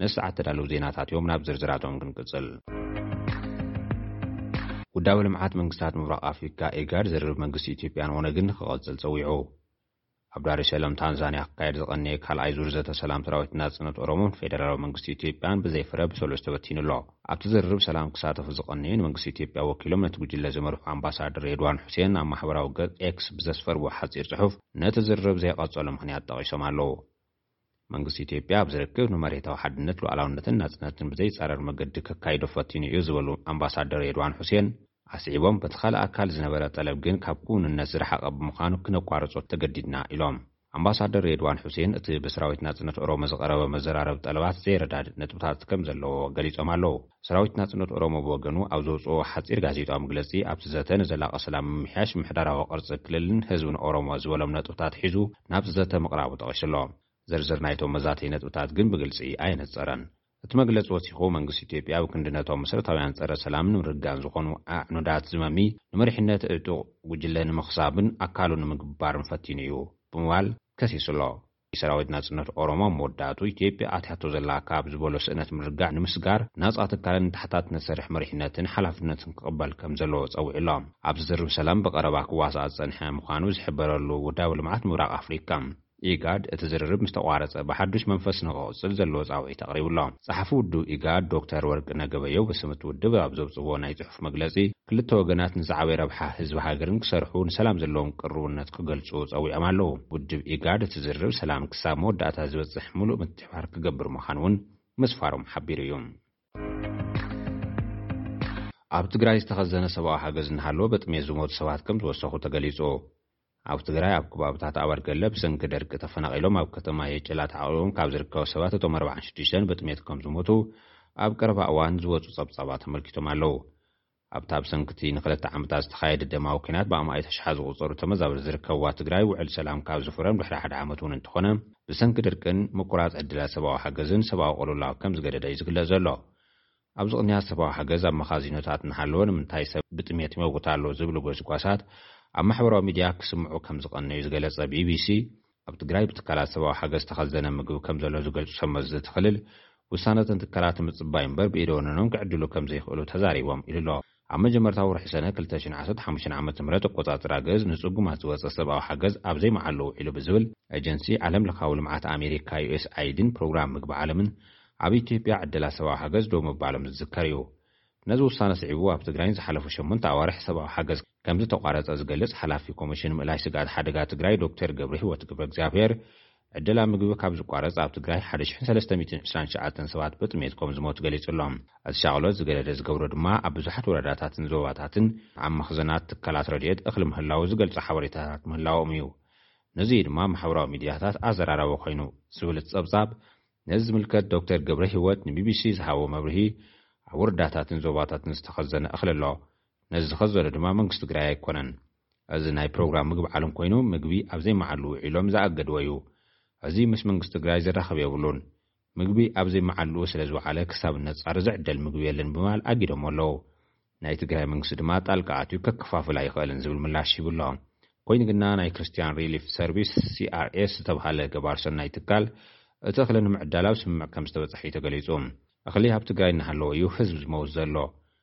D: ነዚ ሰዓት እተዳለዉ ዜናታት እዮም፣ ናብ ዝርዝራቶም ክንቅጽል። ውዳበ ልምዓት መንግስታት ምብራቕ ኣፍሪካ፣ ኤጋድ፣ ዝርርብ መንግስቲ ኢትዮጵያን ኦነግን ንክቐጽል ጸዊዑ። ኣብ ዳሬሰለም ታንዛንያ ክካየድ ዝቐነየ ካልኣይ ዙር ዘተ ሰላም ሰራዊት ናጽነት ኦሮሞን ፌደራላዊ መንግስቲ ኢትዮጵያን ብዘይ ፍረ ብሰሉስ ተበቲኑ ኣሎ። ኣብቲ ዝርርብ ሰላም ክሳተፉ ዝቐነዩ ንመንግስቲ ኢትዮጵያ ወኪሎም ነቲ ጉጅለ ዝመርሑ ኣምባሳደር ሬድዋን ሑሴን ኣብ ማሕበራዊ ገጽ ኤክስ ብዘስፈርዎ ሓጺር ጽሑፍ ነቲ ዝርርብ ዘይቐጸሉ ምኽንያት ጠቒሶም ኣለዉ። መንግስቲ ኢትዮጵያ ኣብዚ ርክብ ንመሬታዊ ሓድነት፣ ሉኣላውነትን ናጽነትን ብዘይጻረር መገዲ ከካይዶ ፈቲኑ'ዩ ዝበሉ ኣምባሳደር ሬድዋን ሑሴን ኣስዒቦም በቲ ካልእ ኣካል ዝነበረ ጠለብ ግን ካብ ክውንነት ዝረሓቐ ብምዃኑ ክነቋርጾ ተገዲድና ኢሎም። ኣምባሳደር ሬድዋን ሑሴን እቲ ብሰራዊት ናጽነት ኦሮሞ ዝቐረበ መዘራረቢ ጠለባት ዘይረዳድእ ነጥብታት ከም ዘለዎ ገሊጾም ኣለዉ። ሰራዊት ናጽነት ኦሮሞ ብወገኑ ኣብ ዘውጽኦ ሓጺር ጋዜጣዊ መግለጺ፣ ኣብቲ ዘተ ንዘላቒ ሰላም ምምሕያሽ ምሕደራዊ ቅርጺ ክልልን ህዝብን ኦሮሞ ዝበሎም ነጥብታት ሒዙ ናብቲ ዘተ ምቕራቡ ጠቒሱ'ሎ። ዝርዝር ናይቶም መዛተዪ ነጥብታት ግን ብግልጺ ኣየነጸረን። እቲ መግለጺ ወሲኹ፣ መንግስቲ ኢትዮጵያ ኣብ ክንዲ ነቶም መሰረታውያን ጸረ ሰላምን ምርጋን ዝኾኑ ኣዕኑዳት ዝመሚ፣ ንመሪሕነት ዕጡቕ ጉጅለ ንምኽሳብን ኣካሉ ንምግባርን ፈቲኑ እዩ ብምባል ከሲሱ'ሎ። ሰራዊት ናጽነት ኦሮሞ ኣብ መወዳእትኡ ኢትዮጵያ ኣትያቶ ዘላ ካብ ዝበሎ ስእነት ምርጋእ ንምስጋር ናጻ ትካልን ተሓታትነት ሰርሕ መሪሕነትን ሓላፍነትን ክቕበል ከም ዘለዎ ጸዊዑ'ሎ። ኣብዚ ዝርብ ሰላም ብቐረባ ክዋሳእ ዝጸንሐ ምዃኑ ዝሕበረሉ ውዳበ ልምዓት ምብራቕ ኣፍሪቃ፣ ኢጋድ፣ እቲ ዝርርብ ምስ ተቋረጸ ብሓዱሽ መንፈስ ንኽቕጽል ዘለዎ ጻውዒት ኣቕሪቡ'ሎ። ጸሓፊ ውድብ ኢጋድ ዶክተር ወርቅነህ ገበየሁ ብስም እቲ ውድብ ኣብ ዘውጽእዎ ናይ ጽሑፍ መግለጺ፣ ክልተ ወገናት ንዝዓበየ ረብሓ ህዝቢ ሃገርን ክሰርሑ ንሰላም ዘለዎም ቅርቡነት ክገልጹ ጸዊዖም ኣለዉ። ውድብ ኢጋድ እቲ ዝርርብ ሰላም ክሳብ መወዳእታ ዝበጽሕ ምሉእ ምትሕብባር ክገብር ምዃኑ እውን ምስፋሮም ሓቢሩ እዩ። ኣብ ትግራይ ዝተኸዘነ ሰብኣዊ ሓገዝ እናሃለወ በጥሜት ዝሞቱ ሰባት ከምዝወሰኹ ተገሊፁ። ኣብ ትግራይ ኣብ ክባብታት ኣበርገለ ብሰንኪ ደርቂ ተፈናቂሎም ኣብ ከተማ የጭላ ተዓቂቦም ካብ ዝርከቡ ሰባት እቶም ኣርብዓን ሽዱሽተን ብጥሜት ከምዝሞቱ ኣብ ቀረባ እዋን ዝወፁ ፀብፃባት ኣመልኪቶም ኣለው። ኣብታ ብሰንኪ እቲ ንክልተ ዓመታት ዝተኻየደ ደማዊ ኲናት ብኣማኢት ኣሽሓት ዝቑፀሩ ተመዛበልቲ ዝርከብዋ ትግራይ ውዕል ሰላም ካብ ዝፍረም ድሕሪ ሓደ ዓመት እውን እንተኾነ ብሰንኪ ድርቅን ምቁራፅ ዕድላት ሰብኣዊ ሓገዝን ሰብኣዊ ቅልውላው ከምዝገደደ እዩ ዝግለፅ ዘሎ። ኣብዚ ቅንያት ሰብኣዊ ሓገዝ ኣብ መኻዚኖታት እናሃለወ ንምንታይ ሰብ ብጥሜት ይመውት ኣሎ ዝብሉ ጎስጓሳት ኣብ ማሕበራዊ ሚድያ ክስምዑ ከምዝቐነዩ ዝገለፀ ቢቢሲ፣ ኣብ ትግራይ ብትካላት ሰብኣዊ ሓገዝ ዝተኸዘነ ምግቢ ከምዘሎ ዝገልፁ ሰብ መዚ እቲ ክልል ውሳነ እተን ትካላት ንምፅባይ እምበር ብኢደወነኖም ክዕድሉ ከምዘይኽእሉ ተዛሪቦም ኢሉ'ሎ። ኣብ መጀመርታ ወርሒ ሰነ ክልተ ሽሕን ዓሰርተ ሓሙሽተን ዓመተ ምህረት ኣቆጻጽራ ግእዝ ንጽጉማት ዝወጸ ሰብኣዊ ሓገዝ ኣብ ዘይመዓልኡ ውዒሉ ብዝብል ኤጀንሲ ዓለም ለኻዊ ልምዓት ኣሜሪካ ዩኤስኣይድን ፕሮግራም ምግቢ ዓለምን ኣብ ኢትዮጵያ ዕደላ ሰብኣዊ ሓገዝ ደው ምባሎም ዝዝከር እዩ። ነዚ ውሳነ ስዒቡ ኣብ ትግራይ ንዝሓለፉ ሸሞንተ ኣዋርሕ ሰብኣዊ ሓገዝ ከምዝተቋረጸ ዝገልጽ ሓላፊ ኮሚሽን ምእላይ ስግኣት ሓደጋ ትግራይ ዶክተር ገብርሂወት ገብረእግዚኣብሄር ዕደላ ምግቢ ካብ ዝቋረፅ ኣብ ትግራይ ሓደ ሽሕን ሰለስተ ሚእትን ዕስራን ትሽዓተን ሰባት ብጥሜት ኮም ዝሞቱ ገሊፁ ኣሎ። እቲ ሻቕሎት ዝገደደ ዝገብሮ ድማ ኣብ ብዙሓት ወረዳታትን ዞባታትን ኣብ መኽዘናት ትካላት ረድኤት እኽሊ ምህላዉ ዝገልፁ ሓበሬታታት ምህላዎኦም እዩ። ነዙይ እዩ ድማ ማሕበራዊ ሚዲያታት ኣዘራራቢ ኮይኑ ዝብል እቲ ፀብፃብ ነዚ ዝምልከት ዶክተር ገብረሂወት ንቢቢሲ ዝሃቦ መብርሂ ኣብ ወረዳታትን ዞባታትን ዝተኸዘነ እኽሊ ኣሎ። ነዚ ዝኸዘኖ ድማ መንግስቲ ትግራይ ኣይኮነን። እዚ ናይ ፕሮግራም ምግቢ ዓለም ኮይኑ ምግቢ ኣብ ዘይመዓሉ ውዒሎም ዝኣገድዎ እዩ። እዚ ምስ መንግስቲ ትግራይ ዘራኽብ የብሉን። ምግቢ ኣብ ዘይመዓልኡ ስለ ዝወዓለ ክሳብ እነፃሪ ዝዕደል ምግቢ የለን ብምባል ኣጊዶምዎ ኣለው። ናይ ትግራይ መንግስቲ ድማ ጣልቃ ኣትዩ ከከፋፍል ኣይኽእልን ዝብል ምላሽ ሂቡ ኣሎ። ኮይኑ ግና ናይ ክርስትያን ሪሊፍ ሰርቪስ፣ CRS፣ ዝተብሃለ ገባር ሰናይ ትካል እቲ እኽሊ ንምዕዳል ኣብ ስምምዕ ከም ዝተበፀሐ እዩ ተገሊፁ። እኽሊ ኣብ ትግራይ እናሃለወ እዩ ህዝቢ ዝመውት ዘሎ።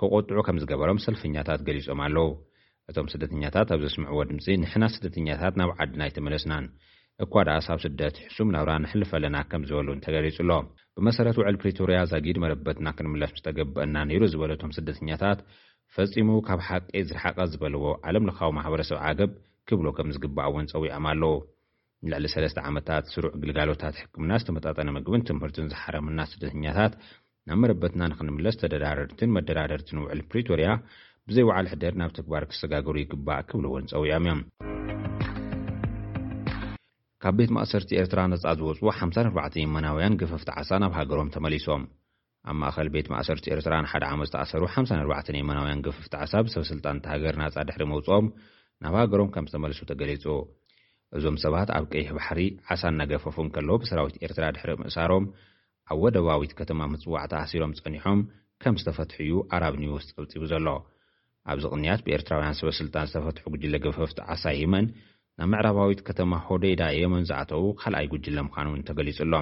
D: ክቖጥዑ ከም ዝገበሮም ሰልፈኛታት ገሊጾም ኣለዉ። እቶም ስደተኛታት ኣብ ዘስምዕዎ ድምጺ፣ ንሕና ስደተኛታት ናብ ዓድና ኣይተመለስናን፣ እኳ ደኣስ ኣብ ስደት ሕሱም ናብራ ነሕልፍ ኣለና ከም ዝበሉ እውን ተገሊጹ ኣሎ። ብመሰረት ውዕል ፕሪቶርያ ዛጊድ መረበትና ክንምለስ ምስተገብኣና ነይሩ ዝበሉ እቶም ስደተኛታት፣ ፈጺሙ ካብ ሓቂ ዝረሓቐ ዝበልዎ ዓለምለኻዊ ማሕበረሰብ ዓገብ ክብሎ ከም ዝግባእ እውን ጸዊዖም ኣለዉ። ንልዕሊ ሰለስተ ዓመታት ስሩዕ ግልጋሎታት ሕክምና፣ ዝተመጣጠነ ምግብን ትምህርትን ዝሓረመና ስደተኛታት ናብ መረበትና ንኽንምለስ ተደራደርትን መደራደርትን ውዕል ፕሪቶርያ ብዘይ ውዓል ሕደር ናብ ተግባር ክሰጋገሩ ይግባእ ክብሉ እውን ፀዊዖም እዮም። ካብ ቤት ማእሰርቲ ኤርትራ ነጻ ዝወጹ ሓምሳን ኣርባዕተን የመናውያን ገፈፍቲ ዓሳ ናብ ሃገሮም ተመሊሶም። ኣብ ማእከል ቤት ማእሰርቲ ኤርትራ ንሓደ ዓመት ዝተኣሰሩ ሓምሳን ኣርባዕተን የመናውያን ገፈፍቲ ዓሳብ ሰብ ስልጣን እታ ሃገር ናጻ ድሕሪ ምውጽኦም ናብ ሃገሮም ከም ዝተመልሱ ተገሊጹ። እዞም ሰባት ኣብ ቀይሕ ባሕሪ ዓሳ እናገፈፉ እንከለዉ ብሰራዊት ኤርትራ ድሕሪ ምእሳሮም ኣብ ወደባዊት ከተማ ምጽዋዕ ተኣሲሮም ጸኒሖም ከም ዝተፈትሑ'ዩ ኣራብ ኒውስ ጸብጺቡ ዘሎ። ኣብዚ ቅንያት ብኤርትራውያን ሰበስልጣን ዝተፈትሑ ጉጅለ ገፈፍቲ ዓሳ የመን ናብ ምዕራባዊት ከተማ ሆደይዳ የመን ዝኣተዉ ካልኣይ ጉጅለ ምዃኖም'ውን ተገሊጹ'ሎ።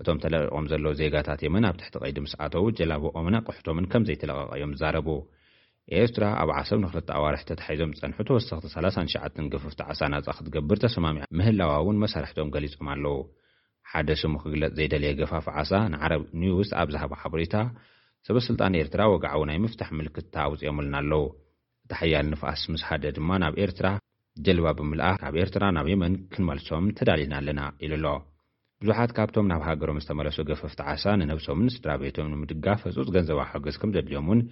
D: እቶም ተለቒቖም ዘለዉ ዜጋታት የመን ኣብ ትሕቲ ቀይዲ ምስ ኣተዉ ጀላቡኦምን ኣቕሑቶምን ከም ዘይተለቐቐ እዮም ዝዛረቡ። ኤርትራ ኣብ ዓሰብ ንኽልተ ኣዋርሕ ተታሒዞም ዝጸንሑ ተወሰኽቲ ሰላሳን ትሽዓተን ገፈፍቲ ዓሳ ናጻ ክትገብር ተሰማሚዓ ምህላዋ'ውን መሳርሕቶም ገሊጾም ኣለዉ። ሓደ ስሙ ክግለጽ ዘይደለየ ገፋፊ ዓሳ ንዓረብ ኒውስ ኣብ ዝሃቦ ሓበሬታ፣ ሰበስልጣን ኤርትራ ወግዓዊ ናይ ምፍታሕ ምልክታ ኣውጺኦምልና ኣለዉ። እቲ ሓያል ንፍኣስ ምስ ሃደ ድማ ናብ ኤርትራ ጀልባ ብምልኣኽ ካብ ኤርትራ ናብ የመን ክንመልሶም ተዳሊና ኣለና ኢሉ ኣሎ። ብዙሓት ካብቶም ናብ ሃገሮም ዝተመለሱ ገፈፍቲ ዓሳ ንነብሶምን ስድራቤቶምን ንምድጋፍ ህጹጽ ገንዘባዊ ሓገዝ ከምዘድልዮም'ውን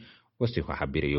D: ወሲኹ ሓቢሩ እዩ።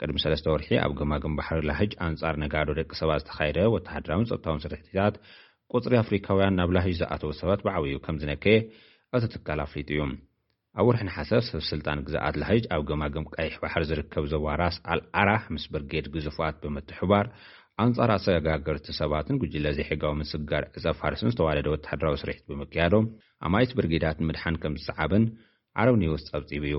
D: ቅድሚ ሰለስተ ወርሒ ኣብ ገማግም ባሕሪ ላህጅ ኣንጻር ነጋዶ ደቂ ሰባት ዝተኻየደ ወተሃደራውን ጸጥታውን ስርሒቲታት፣ ቁጽሪ ኣፍሪካውያን ናብ ላህጅ ዝኣተዉ ሰባት ብዓብይኡ ከም ዝነከየ እቲ ትካል ኣፍሊጡ እዩ። ኣብ ወርሒ ነሓሰ፣ ሰብስልጣን ግዝኣት ላህጅ ኣብ ገማግም ቀይሕ ባሕሪ ዝርከብ ዞባ ራስ ኣል ዓራህ ምስ ብርጌድ ግዙፋት ብምትሕብባር ኣንጻር ኣሰጋገርቲ ሰባትን ጉጅለ ዘይሕጋዊ ምስግጋር ዕጸ ፋርስን ዝተዋደደ ወተሃደራዊ ስርሒት ብምክያዶም ኣማኢት ብርጌዳት ንምድሓን ከም ዝሰዓበን ዓረብ ኒውስ ጸብጺቡ እዩ።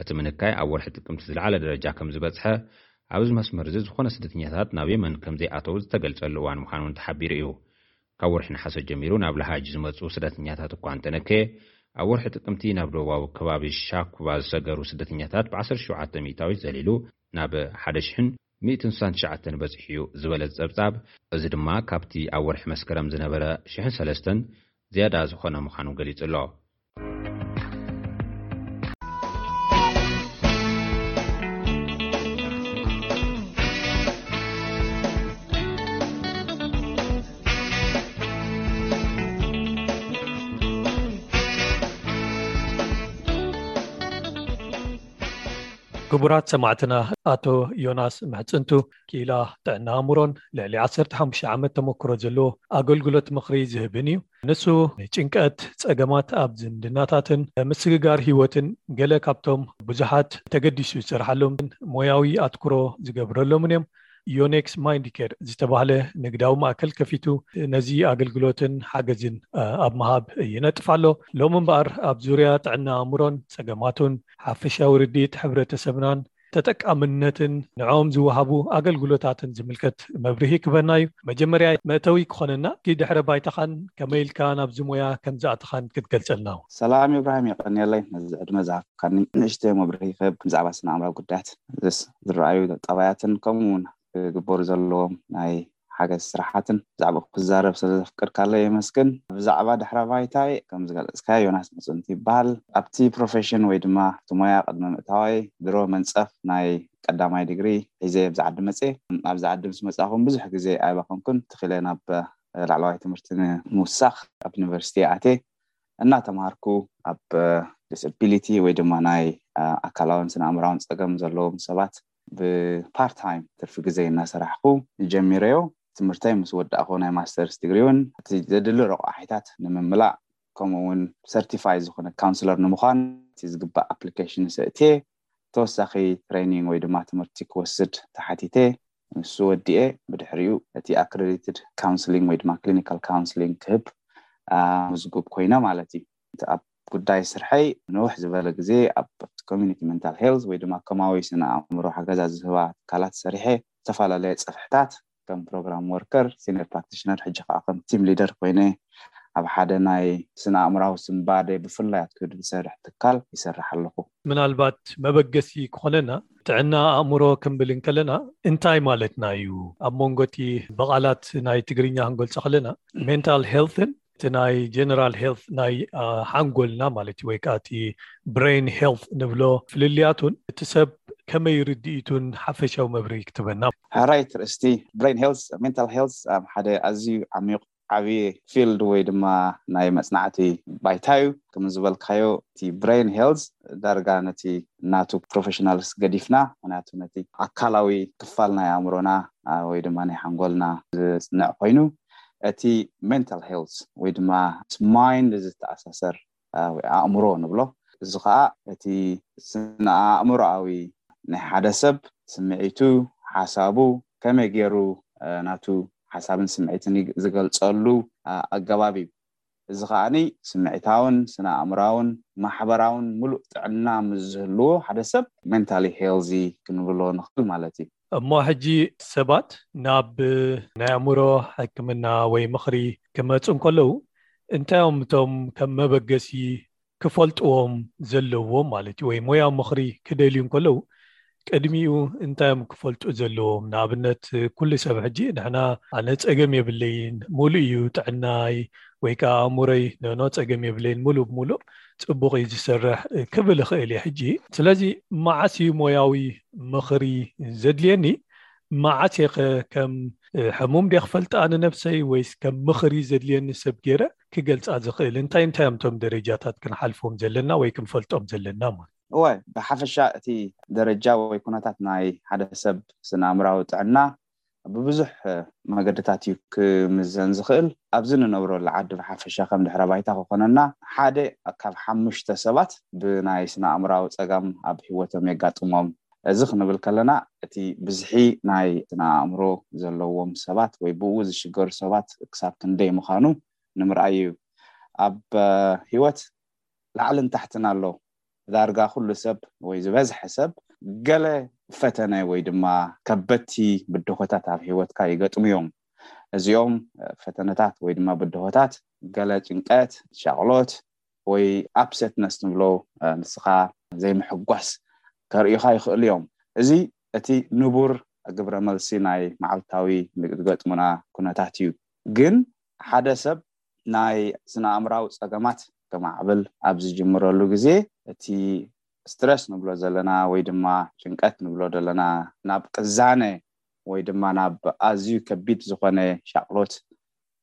D: እቲ ምንካይ ኣብ ወርሒ ጥቅምቲ ዝለዓለ ደረጃ ከምዝበጽሐ፣ ኣብዚ መስመር'ዚ ዝኾነ ስደተኛታት ናብ የመን ከምዘይኣተው ዝተገልጸሉ እዋን ምዃኑ'ውን ተሓቢሩ እዩ። ካብ ወርሒ ነሓሰ ጀሚሩ ናብ ላሃጅ ዝመጽኡ ስደተኛታት እኳ እንተነከየ፣ ኣብ ወርሒ ጥቅምቲ ናብ ደቡባዊ ከባቢ ሻኩባ ዝሰገሩ ስደተኛታት ብዓሰርተ ሸውዓተ ሚእታዊት ዘሊሉ ናብ ሓደ ሽሕን ሚእትን ስሳን ትሽዓተን በጺሑ እዩ ዝበለ እቲ ጸብጻብ፣ እዚ ድማ ካብቲ ኣብ ወርሒ መስከረም ዝነበረ ሽሕን ሰለስተን ዝያዳ ዝኾነ ምዃኑ ገሊጹ'ሎ።
B: ክቡራት ሰማዕትና ኣቶ ዮናስ ምሕፅንቱ ክኢላ ጥዕና ኣእምሮን ልዕሊ 15 ዓመት ተመክሮ ዘለዎ ኣገልግሎት ምኽሪ ዝህብን እዩ ንሱ፣ ጭንቀት፣ ጸገማት ኣብ ዝምድናታትን ምስግጋር ህይወትን ገለ ካብቶም ብዙሓት ተገዲሱ ዝሰርሓሎምን ሞያዊ ኣትኵሮ ዝገብረሎምን እዮም። ዮኔክስ ማይንድኬር ዝተባህለ ንግዳዊ ማእከል ከፊቱ ነዚ ኣገልግሎትን ሓገዝን ኣብ ምሃብ ይነጥፍ ኣሎ። ሎሚ እምበኣር፣ ኣብ ዙርያ ጥዕና ኣእምሮን ጸገማቱን፣ ሓፈሻዊ ርድኢት ሕብረተሰብናን ተጠቃምነትን ንዕኦም ዝወሃቡ ኣገልግሎታትን ዝምልከት መብርሂ ክበና እዩ። መጀመርያ መእተዊ ክኾነና እቲ ድሕረ ባይታኻን ከመይ ኢልካ ናብዚ ሞያ ከም ዝኣተኻን ክትገልጸልና።
E: ሰላም ኢብራሂም የቐንየለይ ነዚ ዕድመ ዝሃብካኒ። ንእሽተይ መብርሂ ክህብ ብዛዕባ ስነ ኣእምራዊ ጉዳያት ዝረኣዩ ጠባያትን ከምኡውን ክግበሩ ዘለዎም ናይ ሓገዝ ስራሓትን ብዛዕባኡ ክዛረብ ስለ ዘፍቀድካለይ የመስግን። ብዛዕባ ድሕረ ባይታይ ከም ዝገለጽካዮ ዮናስ መጽእንቲ ይበሃል። ኣብቲ ፕሮፌሽን ወይ ድማ ኣብቲ ሞያ ቅድሚ ምእታወይ ድሮ መንጸፍ ናይ ቀዳማይ ዲግሪ ሒዘ'የ ኣብዚ ዓዲ መጽየ። ኣብዚ ዓዲ ምስ መጻኹን ብዙሕ ግዜ ኣይባኸንኩን ተኺለ ናብ ላዕለዋይ ትምህርቲ ንምውሳኽ። ኣብ ዩኒቨርሲቲ ኣትየ እናተማሃርኩ ኣብ ዲስኣቢሊቲ ወይ ድማ ናይ ኣካላውን ስነ ኣእምሮኣውን ጸገም ዘለዎም ሰባት ብ ፓርት ታይም፣ ትርፊ ግዜይ፣ እናሰራሕኩ ጀሚረዮ። ትምህርተይ ምስ ወዳእኩ ናይ ማስተርስ ዲግሪ ውን እቲ ዘድሊ ረቋሒታት ንምምላእ ከምኡ ውን ሰርቲፋይ ዝኹነ ካውንስለር ንምዃን እቲ ዝግባእ ኣፕሊኬሽንስ እእትየ ተወሳኺ ትሬኒንግ ወይ ድማ ትምህርቲ ክወስድ ተሓቲተ ንሱ ወዲኤ ብድሕሪኡ እቲ ኣክረዲትድ ካውንስሊንግ ወይ ድማ ክሊኒካል ካውንስሊንግ ክህብ ምዝጉብ ኮይነ ማለት እዩ። እቲ ኣብ ጉዳይ ስርሐይ ንውሕ ዝበለ ግዜ ኣብ ኮሚኒቲ መንታል ሄልዝ ወይ ድማ ኮማዊ ስነ ኣእምሮ ሓገዛት ዝህባ ትካላት ሰሪሐ ዝተፈላለየ ጽፍሕታት ከም ፕሮግራም ወርከር ሲንየር ፕራክቲሽነር ሕጂ ከኣ ከም ቲም ሊደር ኮይነ ኣብ ሓደ ናይ ስነ ኣእምራዊ ስንባደ ብፍላይ ኣትኩሩ ዝሰርሕ ትካል ይሰርሕ ኣለኹ።
B: ምናልባት መበገሲ ክኾነና ጥዕና ኣእምሮ ክንብል እንከለና እንታይ ማለትና እዩ ኣብ መንጎ እቲ ብቓላት ናይ ትግርኛ ክንገልጾ ከለና ሜንታል ሄልትን እቲ ናይ ጀነራል ሄልት ናይ ሓንጎልና ማለት እዩ ወይ ከዓ እቲ ብሬን ሄልት ንብሎ ፍልልያቱን እቲ ሰብ ከመይ ርድኢቱን ሓፈሻዊ መብርሂ ክትበና።
E: ሐራይ ትርእስቲ ብሬን ሄልት ሜንታል ሄልት ኣብ ሓደ ኣዝዩ ዓሚዩቕ ዓብዪ ፊልድ ወይ ድማ ናይ መፅናዕቲ ባይታ እዩ። ከም ዝበልካዮ እቲ ብሬን ሄልት ዳርጋ ነቲ ናቱ ፕሮፌሽናልስ ገዲፍና ምክንያቱ ነቲ ኣካላዊ ክፋል ናይ ኣእምሮና ወይ ድማ ናይ ሓንጎልና ዘፅንዕ ኮይኑ እቲ ሜንታል ሄልዝ ወይ ድማ ምስ ማይንድ ዝተኣሳሰር ወይ ኣእምሮ ንብሎ እዚ ኸኣ እቲ ስነኣእምሮኣዊ ናይ ሓደ ሰብ ስምዒቱ ሓሳቡ ከመይ ጌሩ ናቱ ሓሳብን ስምዒትን ዝገልጸሉ ኣገባብ እዩ። እዚ ከኣ ስምዒታውን ስነ ኣእምራውን ማሕበራውን ምሉእ ጥዕና ምስ ዝህልዎ ሓደ ሰብ mentally healthy ክንብሎ ንኽእል ማለት እዩ።
B: እሞ ሕጂ ሰባት ናብ ናይ ኣእምሮ ሕክምና ወይ ምኽሪ ክመጹ እንከለዉ እንታይ እዮም እቶም ከም መበገሲ
C: ክፈልጥዎም ዘለዎም ማለት እዩ ወይ ሞያዊ ምኽሪ ክደልዩ እንከለዉ ቅድሚኡ እንታይ እዮም ክፈልጡ ዘለዎም ንኣብነት ኩሉ ሰብ ሕጂ ንሕና ኣነ ጸገም የብለይን ሙሉእ እዩ ጥዕናይ ወይ ከዓ ኣእምሮይ ኖኖ ጸገም የብለይን ሙሉእ ብሙሉእ ጽቡቕ እዩ ዝሰርሕ ክብል ይኽእል እየ ሕጂ ስለዚ መዓስ እዩ ሞያዊ ምኽሪ ዘድልየኒ መዓስ እየ ከም ሕሙም ድየ ክፈልጣ ንነብሰይ ወይስ ከም ምኽሪ ዘድልየኒ ሰብ ገይረ ክገልጻ ዝኽእል እንታይ እንታይ እዮም እቶም ደረጃታት ክንሓልፎም ዘለና ወይ ክንፈልጦም ዘለና ማለት
E: እወ ብሓፈሻ እቲ ደረጃ ወይ ኩነታት ናይ ሓደ ሰብ ስነ ኣእምራዊ ጥዕና ብብዙሕ መገድታት እዩ ክምዘን ዝኽእል ኣብዚ ንነብረሉ ዓዲ ብሓፈሻ ከም ድሕረ ባይታ ክኾነና ሓደ ካብ ሓሙሽተ ሰባት ብናይ ስነ ኣእምራዊ ጸጋም ኣብ ሂወቶም የጋጥሞም እዚ ክንብል ከለና እቲ ብዝሒ ናይ ስነ-ኣእምሮ ዘለዎም ሰባት ወይ ብእኡ ዝሽገሩ ሰባት ክሳብ ክንደይ ምዃኑ ንምርኣይ እዩ። ኣብ ህይወት ላዕልን ታሕትን ኣሎ። ዳርጋ ኩሉ ሰብ ወይ ዝበዝሐ ሰብ ገለ ፈተነ ወይ ድማ ከበድቲ ብድሆታት ኣብ ህይወትካ ይገጥሙ እዮም። እዚኦም ፈተነታት ወይ ድማ ብድሆታት ገለ ጭንቀት፣ ሻቕሎት፣ ወይ ኣፕሰትነስ ንብሎ ንስኻ ዘይምሕጓስ ከርእዩኻ ይኽእሉ እዮም። እዚ እቲ ንቡር ግብረ መልሲ ናይ መዓልታዊ ዝገጥሙና ኩነታት እዩ። ግን ሓደ ሰብ ናይ ስነ ኣእምራዊ ጸገማት ከማዕብል ኣብ ዝጅምረሉ ግዜ እቲ ስትረስ ንብሎ ዘለና ወይ ድማ ጭንቀት ንብሎ ዘለና ናብ ቅዛነ ወይ ድማ ናብ ኣዝዩ ከቢድ ዝኾነ ሻቕሎት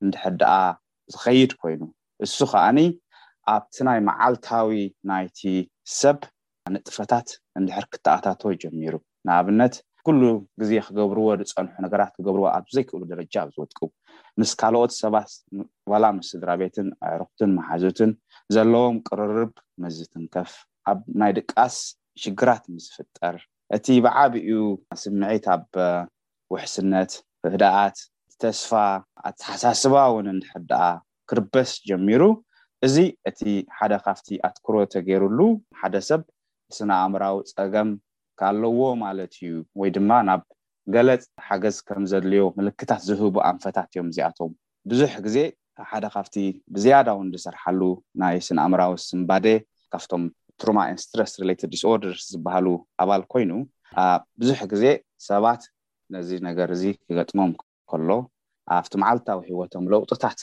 E: እንድሕር ደኣ ዝኸይድ ኮይኑ፣ እሱ ከኣ ኣብቲ ናይ መዓልታዊ ናይቲ ሰብ ንጥፈታት እንድሕር ክተኣታቶ ጀሚሩ፣ ንኣብነት ኩሉ ግዜ ክገብርዎ ዝጸንሑ ነገራት ክገብርዎ ኣብ ዘይክእሉ ደረጃ ኣብ ዝወድቁ፣ ምስ ካልኦት ሰባት ዋላ ምስ ስድራቤትን ኣዕሩኽትን መሓዙትን ዘለዎም ቅርርብ ምስ ዝትንከፍ፣ ኣብ ናይ ድቃስ ሽግራት ምስ ዝፍጠር፣ እቲ ብዓቢኡ ስምዒት ኣብ ውሕስነት፣ ርዳኣት፣ ተስፋ፣ ኣተሓሳስባ ውን እንድሕር ደኣ ክርበስ ጀሚሩ፣ እዚ እቲ ሓደ ካብቲ ኣትኩሮ ተገይሩሉ ሓደ ሰብ ስነ-ኣእምራዊ ጸገም ካለዎ ማለት እዩ ወይ ድማ ናብ ገለጽ ሓገዝ ከምዘድልዮ ምልክታት ዝህቡ ኣንፈታት እዮም እዚኣቶም። ብዙሕ ግዜ ሓደ ካብቲ ብዝያዳ እውን ዝሰርሓሉ ናይ ስነ-ኣእምራዊ ስንባደ ካብቶም ትሩማ ኤንድ ስትረስ ሪለይትድ ዲስኦርደርስ ዝበሃሉ ኣባል ኮይኑ ብዙሕ ግዜ ሰባት ነዚ ነገር እዚ ክገጥሞም ከሎ ኣብቲ መዓልታዊ ህይወቶም ለውጥታት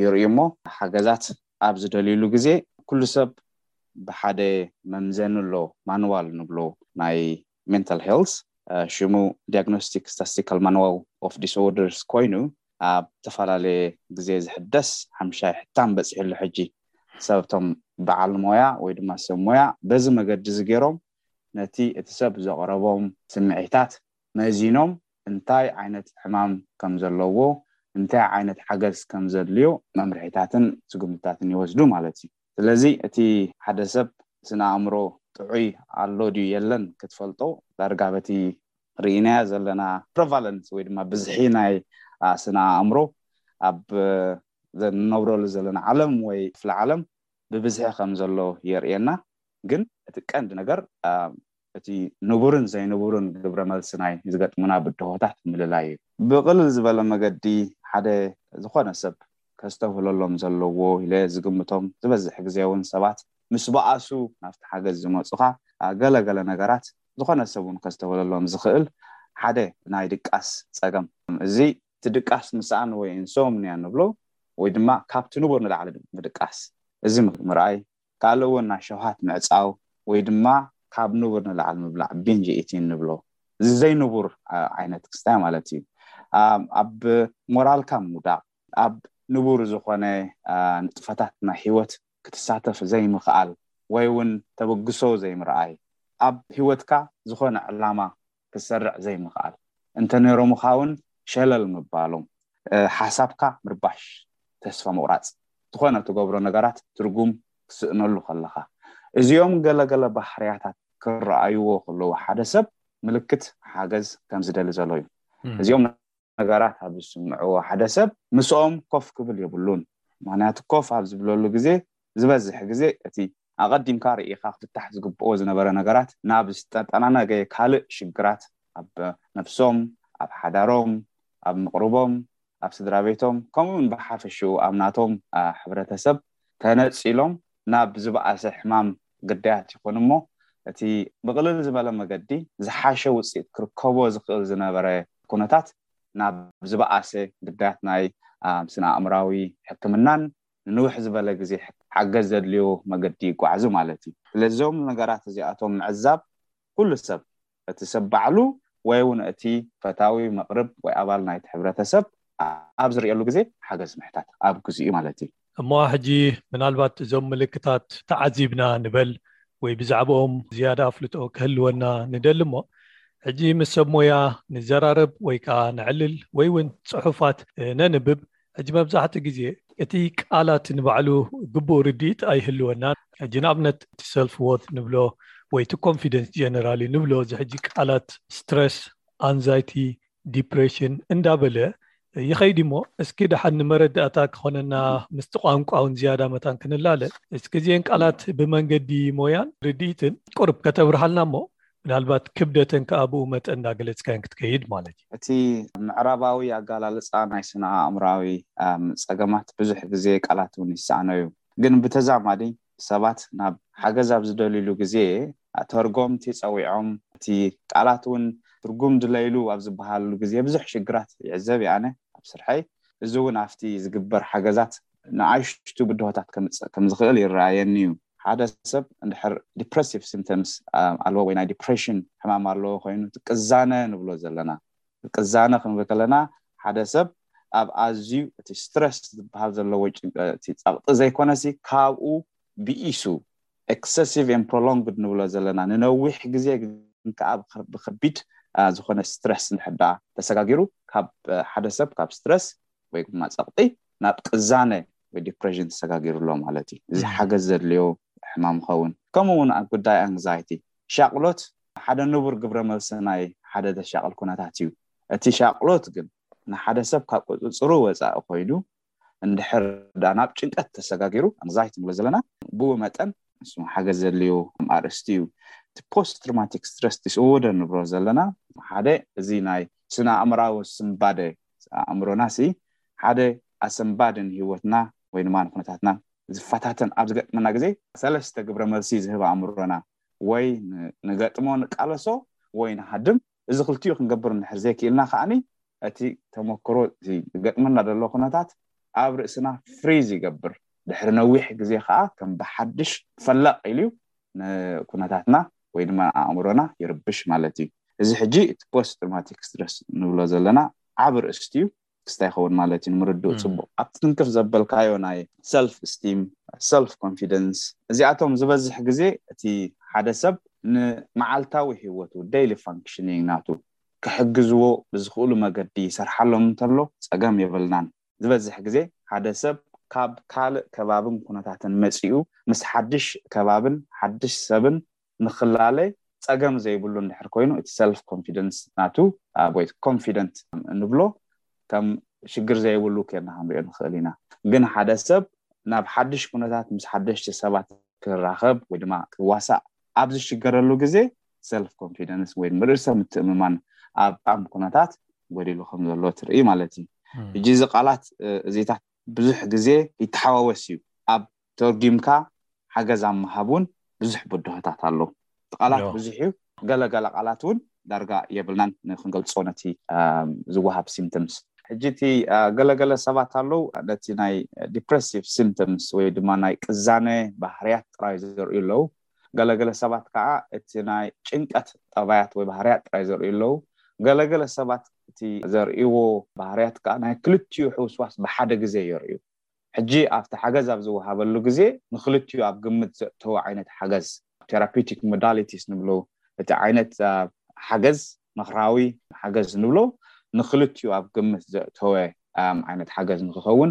E: ይርእዩ እሞ ሓገዛት ኣብ ዝደልዩሉ ግዜ ኩሉ ሰብ ብሓደ መምዘኒ ኣሎ ማንዋል ንብሎ ናይ ሜንታል ሄልዝ፣ ሽሙ ዲያግኖስቲክ ስታስቲካል ማንዋል ኦፍ ዲስኦርደርስ ኮይኑ ኣብ እተፈላለየ ግዜ ዝሕደስ ሓምሻይ ሕታም በጺሑ ኣሎ ሕጂ። ሰብ እቶም በዓል ሞያ ወይ ድማ ሰብ ሞያ በዚ መገዲ እዚ ገይሮም ነቲ እቲ ሰብ ዘቕረቦም ስምዒታት መዚኖም እንታይ ዓይነት ሕማም ከም ዘለዎ እንታይ ዓይነት ሓገዝ ከም ዘድልዮ መምርሒታትን ስጉምትታትን ይወስዱ ማለት እዩ። ስለዚ እቲ ሓደ ሰብ ስነ ኣእምሮ ጥዑይ ኣሎ ድዩ የለን ክትፈልጦ ዳርጋ በቲ ርኢናዮ ዘለና ፕረቫለንስ ወይ ድማ ብዝሒ ናይ ስነ ኣእምሮ ኣብ ንነብረሉ ዘለና ዓለም ወይ ክፍለ ዓለም ብብዝሒ ከም ዘሎ የርእየና ግን እቲ ቀንዲ ነገር እቲ ንቡርን ዘይንቡርን ግብረ መልሲ ናይ ዝገጥሙና ብድሆታት ምልላይ እዩ። ብቕልል ዝበለ መገዲ ሓደ ዝኾነ ሰብ ከስተብህለሎም ዘለዎ ኢለ ዝግምቶም ዝበዝሕ ግዜ እውን ሰባት ምስ በኣሱ ናብቲ ሓገዝ ዝመጹኻ ገለ ገለ ነገራት ዝኾነ ሰብ እውን ከስተብህለሎም ዝኽእል ሓደ ናይ ድቃስ ጸገም እዚ እቲ ድቃስ ምስኣን ወይ ኢንሶምኒያ ንብሎ ወይ ድማ ካብቲ ንቡር ንላዕሊ ምድቃስ እዚ ምርኣይ ካልእ እውን ናይ ሸውሃት ምዕጻው ወይ ድማ ካብ ንቡር ንላዕሊ ምብላዕ፣ Binge Eating፣ ንብሎ። እዚ ዘይንቡር ዓይነት ክስታይ ማለት እዩ። ኣብ ሞራልካ ምውዳቕ፣ ኣብ ንቡር ዝኾነ ንጥፈታት ናይ ህይወት ክትሳተፍ ዘይምኽኣል ወይ እውን ተበግሶ ዘይምርኣይ፣ ኣብ ህይወትካ ዝኾነ ዕላማ ክትሰርዕ ዘይምኽኣል እንተነይሮምኻ ውን ሸለል ምባሎም ሓሳብካ ምርባሽ ተስፋ ምቑራጽ ዝኾነ ትገብሮ ነገራት ትርጉም ክትስእነሉ ከለኻ እዚኦም ገለ ገለ ባህርያታት ክረኣይዎ ከለዉ ሓደ ሰብ ምልክት ሓገዝ ከም ዝደሊ ዘሎ እዩ እዚኦም ነገራት ኣብ ዝስምዕዎ ሓደ ሰብ ምስኦም ኮፍ ክብል የብሉን ምክንያቱ ኮፍ ኣብ ዝብለሉ ግዜ ዝበዝሕ ግዜ እቲ ኣቐዲምካ ርኢኻ ክፍታሕ ዝግብኦ ዝነበረ ነገራት ናብ ዝተጠናነገ ካልእ ሽግራት ኣብ ነብሶም፣ ኣብ ሓዳሮም፣ ኣብ መቕርቦም፣ ኣብ ስድራቤቶም ከምኡ'ውን ብሓፈሽኡ ኣብ ናቶም ሕብረተሰብ ተነጺሎም ናብ ዝበኣሰ ሕማም ግዳያት ይኾኑ እሞ እቲ ብቕልል ዝበለ መገዲ ዝሓሸ ውጽኢት ክርከቦ ዝኽእል ዝነበረ ኩነታት ናብ ዝበኣሰ ግዳያት ናይ ስነ-ኣእምሮኣዊ ሕክምናን ንንውሕ ዝበለ ግዜ ሓገዝ ዘድልዮ መገዲ ይጓዓዙ ማለት እዩ። ስለዚ እዞም ነገራት እዚኣቶም ምዕዛብ ኩሉ ሰብ፣ እቲ ሰብ ባዕሉ ወይ እውን እቲ ፈታዊ፣ መቕርብ ወይ ኣባል ናይቲ ሕብረተሰብ ኣብ ዝርእየሉ ግዜ ሓገዝ ምሕታት ኣብ ግዜኡ ማለት እዩ።
C: እሞ ሕጂ ምናልባት እዞም ምልክታት ተዓዚብና ንበል ወይ ብዛዕብኦም ዝያዳ ኣፍልጦ ክህልወና ንደሊ እሞ ሕጂ ምስ ሰብ ሞያ ንዘራረብ ወይ ከኣ ነዕልል ወይ እውን ጽሑፋት ነንብብ ሕጂ መብዛሕትኡ ግዜ እቲ ቃላት ንባዕሉ ግቡእ ርድኢት ኣይህልወናን። ሕጂ ንኣብነት እቲ ሰልፍ ዎርት ንብሎ ወይ እቲ ኮንፊደንስ ጀነራሊ ንብሎ እዚ ሕጂ ቃላት ስትረስ፣ ኣንዛይቲ፣ ዲፕሬሽን እንዳበለ ይኸይድ እዩሞ እስኪ ደሓን ንመረዳእታ ክኾነና ምስቲ ቋንቋ እውን ዝያዳ መታን ክንላለ እስኪ እዚኤን ቃላት ብመንገዲ ሞያን ርድኢትን ቁሩብ ከተብርሃልና እሞ ምናልባት ክብደተን ከኣ ብኡ መጠን እናገለጽካየን ክትከይድ ማለት እዩ።
E: እቲ ምዕራባዊ ኣገላልጻ ናይ ስነ-ኣእምሮኣዊ ጸገማት ብዙሕ ግዜ ቃላት እውን ይሰኣኖ'ዩ። ግን ብተዛማዲ ሰባት ናብ ሓገዝ ኣብ ዝደልዩሉ ግዜ ተርጎምቲ ጸዊዖም እቲ ቃላት እውን ትርጉም ድለይሉ ኣብ ዝበሃለሉ ግዜ ብዙሕ ሽግራት ይዕዘብ'የ ኣነ ኣብ ስርሐይ። እዚ እውን ኣብቲ ዝግበር ሓገዛት ንኣሽቱ ብድሆታት ከምጽእ ከም ዝኽእል ይረኣየኒ'ዩ። ሓደ ሰብ እንድሕር ዲፕረሲቭ ሲምፕተምስ ኣለዎ ወይ ናይ ዲፕሬሽን ሕማም ኣለዎ ኮይኑ እቲ ቅዛነ ንብሎ ዘለና ቅዛነ ክንብል ከለና ሓደ ሰብ ኣብ ኣዝዩ እቲ ስትረስ ዝበሃል ዘለዎ ጭንቀቲ ጸቕጢ ዘይኮነሲ ካብኡ ብኢሱ ኤክሰሲቭ ን ፕሮሎንግድ ንብሎ ዘለና ንነዊሕ ግዜ ግን ከዓ ብከቢድ ዝኾነ ስትረስ ንሕዳ ተሰጋጊሩ ካብ ሓደ ሰብ ካብ ስትረስ ወይ ድማ ጸቕጢ ናብ ቅዛነ ወይ ዲፕረሽን ተሰጋጊሩ ኣሎ ማለት እዩ። እዚ ሓገዝ ዘድልዮ ሕማም ይኸውን። ከምኡ እውን ኣብ ጉዳይ ኣንግዛይቲ፣ ሻቕሎት፣ ሓደ ንቡር ግብረ መልሲ ናይ ሓደ ዘሻቕል ኩነታት እዩ። እቲ ሻቕሎት ግን ንሓደ ሰብ ካብ ቁጽጽሩ ወጻኢ ኮይኑ እንድሕር ድኣ ናብ ጭንቀት ተሰጋጊሩ፣ ኣንግዛይቲ ንብሎ ዘለና፣ ብኡ መጠን፣ ንሱ እውን ሓገዝ ዘድልዮ ኣርእስቲ እዩ። እቲ ፖስት ትርማቲክ ስትረስ ዲስኦርደር ንብሎ ዘለና፣ ሓደ እዚ ናይ ስነ ኣእምሮኣዊ ስንባደ ስ ኣእምሮና ሲ ሓደ ኣሰንባዲ ንህይወትና ወይ ድማ ንኩነታትና ዝፈታተን ኣብ ዝገጥመና ግዜ ሰለስተ ግብረ መልሲ ዝህብ ኣእምሮና ወይ ንገጥሞ ንቃለሶ ወይ ንሃድም እዚ ክልቲኡ ክንገብር እንድሕር ዘይክኢልና ከኣ እቲ ተመክሮ እቲ ዝገጥመና ዘሎ ኩነታት ኣብ ርእስና ፍሪዝ ይገብር ድሕሪ ነዊሕ ግዜ ከኣ ከም ብሓድሽ ፈለቅ ኢሉ ንኩነታትና ወይ ድማ ኣእምሮና ይርብሽ ማለት እዩ። እዚ ሕጂ እቲ ፖስት ትሮማቲክ ስትረስ ንብሎ ዘለና ዓቢ ርእስቲ እዩ። ክስታይ ይኸውን ማለት እዩ ንምርድኡ ጽቡቕ። ኣብቲ ትንክፍ ዘበልካዮ ናይ ሰልፍ እስቲም፣ ሰልፍ ኮንፊደንስ እዚኣቶም ዝበዝሕ ግዜ እቲ ሓደ ሰብ ንመዓልታዊ ህይወቱ፣ ደይሊ ፋንክሽኒንግ፣ ናቱ ክሕግዝዎ ብዝኽእሉ መገዲ ይሰርሓሎም እንተሎ ጸገም የብልናን። ዝበዝሕ ግዜ ሓደ ሰብ ካብ ካልእ ከባብን ኩነታትን መጺኡ ምስ ሓድሽ ከባብን ሓድሽ ሰብን ንክላለ ጸገም ዘይብሉ እንድሕር ኮይኑ እቲ ሰልፍ ኮንፊደንስ ናቱ ወይ ኮንፊደንት እንብሎ ከም ሽግር ዘይብሉ ኬርና ክንሪኦ ንክእል ኢና ግን ሓደ ሰብ ናብ ሓድሽ ኩነታት ምስ ሓደሽቲ ሰባት ክራኸብ ወይ ድማ ክዋሳእ ኣብ ዝሽገረሉ ግዜ ሰልፍ ኮንፊደንስ ወይ ርእሰ ምትእምማን ኣብ ጣም ኩነታት ጎዲሉ ከም ዘሎ ትርኢ ማለት እዩ እጂ እዚ ቃላት እዚታት ብዙሕ ግዜ ይተሓዋወስ እዩ ኣብ ተርጊምካ ሓገዝ ኣብ ምሃብ እውን ብዙሕ ብድሆታት ኣሎ ቃላት ብዙሕ እዩ ገለገለ ቃላት እውን ዳርጋ የብልናን ንክንገልፆ ነቲ ዝወሃብ ሲምተምስ ሕጂ እቲ ገለገለ ሰባት ኣለው ነቲ ናይ ዲፕሬሲቭ ሲምተምስ ወይ ድማ ናይ ቅዛነ ባህርያት ጥራይ ዘርእዩ ኣለው ገለ ገለ ሰባት ከኣ እቲ ናይ ጭንቀት ጠባያት ወይ ባህርያት ጥራይ ዘርእዩ ኣለዉ። ገለ ገለ ሰባት እቲ ዘርእይዎ ባህርያት ከኣ ናይ ክልቲኡ ሕውስዋስ ብሓደ ግዜ የርእዩ። ሕጂ ኣብቲ ሓገዝ ኣብ ዝወሃበሉ ግዜ ንኽልቲኡ ኣብ ግምት ዘእተወ ዓይነት ሓገዝ፣ Therapeutic Modalities፣ ንብሎ፣ እቲ ዓይነት ሓገዝ፣ ምኽራዊ ሓገዝ ንብሎ፣ ንኽልቲኡ ኣብ ግምት ዘእተወ ዓይነት ሓገዝ
C: ንኽኸውን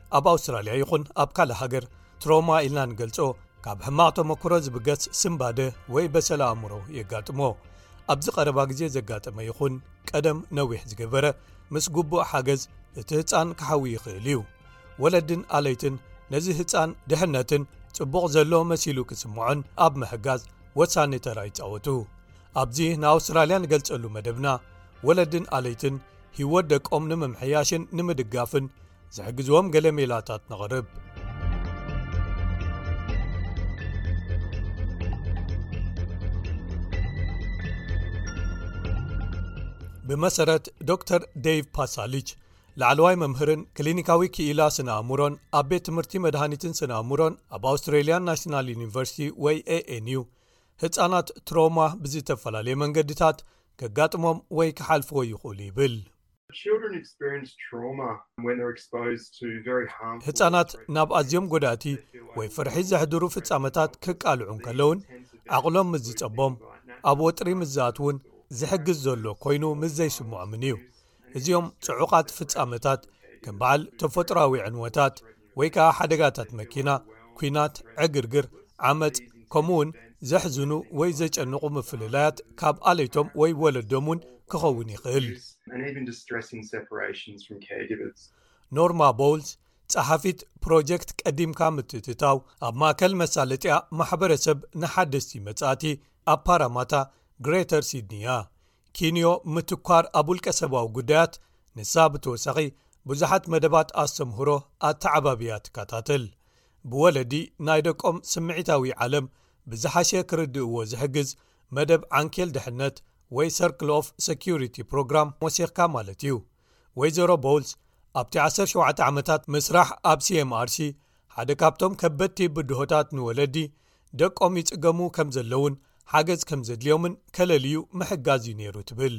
C: ኣብ ኣውስትራልያ ይኹን ኣብ ካልእ ሃገር ትሮማ ኢልና ንገልጾ ካብ ሕማቕ ተመክሮ ዝብገስ ስምባደ ወይ በሰላ ኣእምሮ የጋጥሞ ኣብዚ ቐረባ ግዜ ዘጋጠመ ይኹን ቀደም ነዊሕ ዝገበረ ምስ ግቡእ ሓገዝ እቲ ህፃን ክሓዊ ይኽእል እዩ ወለድን ኣለይትን ነዚ ህፃን ድሕነትን ጽቡቕ ዘሎ መሲሉ ክስምዖን ኣብ ምሕጋዝ ወሳኒ ተራ ይጻወቱ ኣብዚ ንኣውስትራልያ ንገልጸሉ መደብና ወለድን ኣለይትን ህይወት ደቆም ንምምሕያሽን ንምድጋፍን ዝሕግዝዎም ገለ ሜላታት ነቕርብ ብመሰረት ዶር ደቭ ፓሳሊች ላዕለዋይ መምህርን ክሊኒካዊ ክኢላ ስነኣእምሮን ኣብ ቤት ትምህርቲ መድሃኒትን ስነኣእምሮን ኣብ ኣውስትራልያን ናሽናል ዩኒቨርሲቲ ወይ ኤኤን ዩ ህፃናት ትሮማ ብዝተፈላለየ መንገድታት ከጋጥሞም ወይ ክሓልፍዎ ይኽእሉ ይብል ህጻናት ናብ ኣዝዮም ጐዳእቲ ወይ ፍርሒ ዘሕድሩ ፍጻመታት ክቃልዑ እንከለዉን ዓቕሎም ምስ ዝጸቦም ኣብ ወጥሪ ምስ ዝኣትዉን ዝሕግዝ ዘሎ ኰይኑ ምስ ዘይስምዖምን እዩ እዚኦም ጽዑቓት ፍጻመታት ከም በዓል ተፈጥሮኣዊ ዕንወታት ወይ ከኣ ሓደጋታት መኪና፣ ኲናት፣ ዕግርግር፣ ዓመጽ፣ ከምኡውን ዘሕዝኑ ወይ ዘጨንቑ ምፍልላያት ካብ ኣለይቶም ወይ ወለዶም እውን ክኸውን ይኽእል። ኖርማ ቦውልስ፣ ጸሓፊት ፕሮጀክት ቀዲምካ ምትእትታው ኣብ ማእከል መሳለጥያ ማሕበረሰብ ንሓደስቲ መጻእቲ ኣብ ፓራማታ፣ ግሬተር ሲድኒ እያ። ኪንዮ ምትኳር ኣብ ውልቀ ሰባዊ ጉዳያት ንሳ ብተወሳኺ ብዙሓት መደባት ኣስተምህሮ ኣተዓባብያ ትካታተል ብወለዲ ናይ ደቆም ስምዒታዊ ዓለም ብዝሓሸ ክርድእዎ ዝሕግዝ መደብ ዓንኬል ድሕነት ወይ ሰርክል ኦፍ ሰሪቲ ፕሮግራም ወሲኽካ ማለት እዩ ወይዘሮ ቦውልስ ኣብቲ 17 ዓመታት ምስራሕ ኣብ ሲmርሲ ሓደ ካብቶም ከበድቲ ብድሆታት ንወለዲ ደቆም ይጽገሙ ከም ዘለዉን ሓገዝ ከም ዘድልዮምን ከለልዩ ምሕጋዝ እዩ ነይሩ ትብል።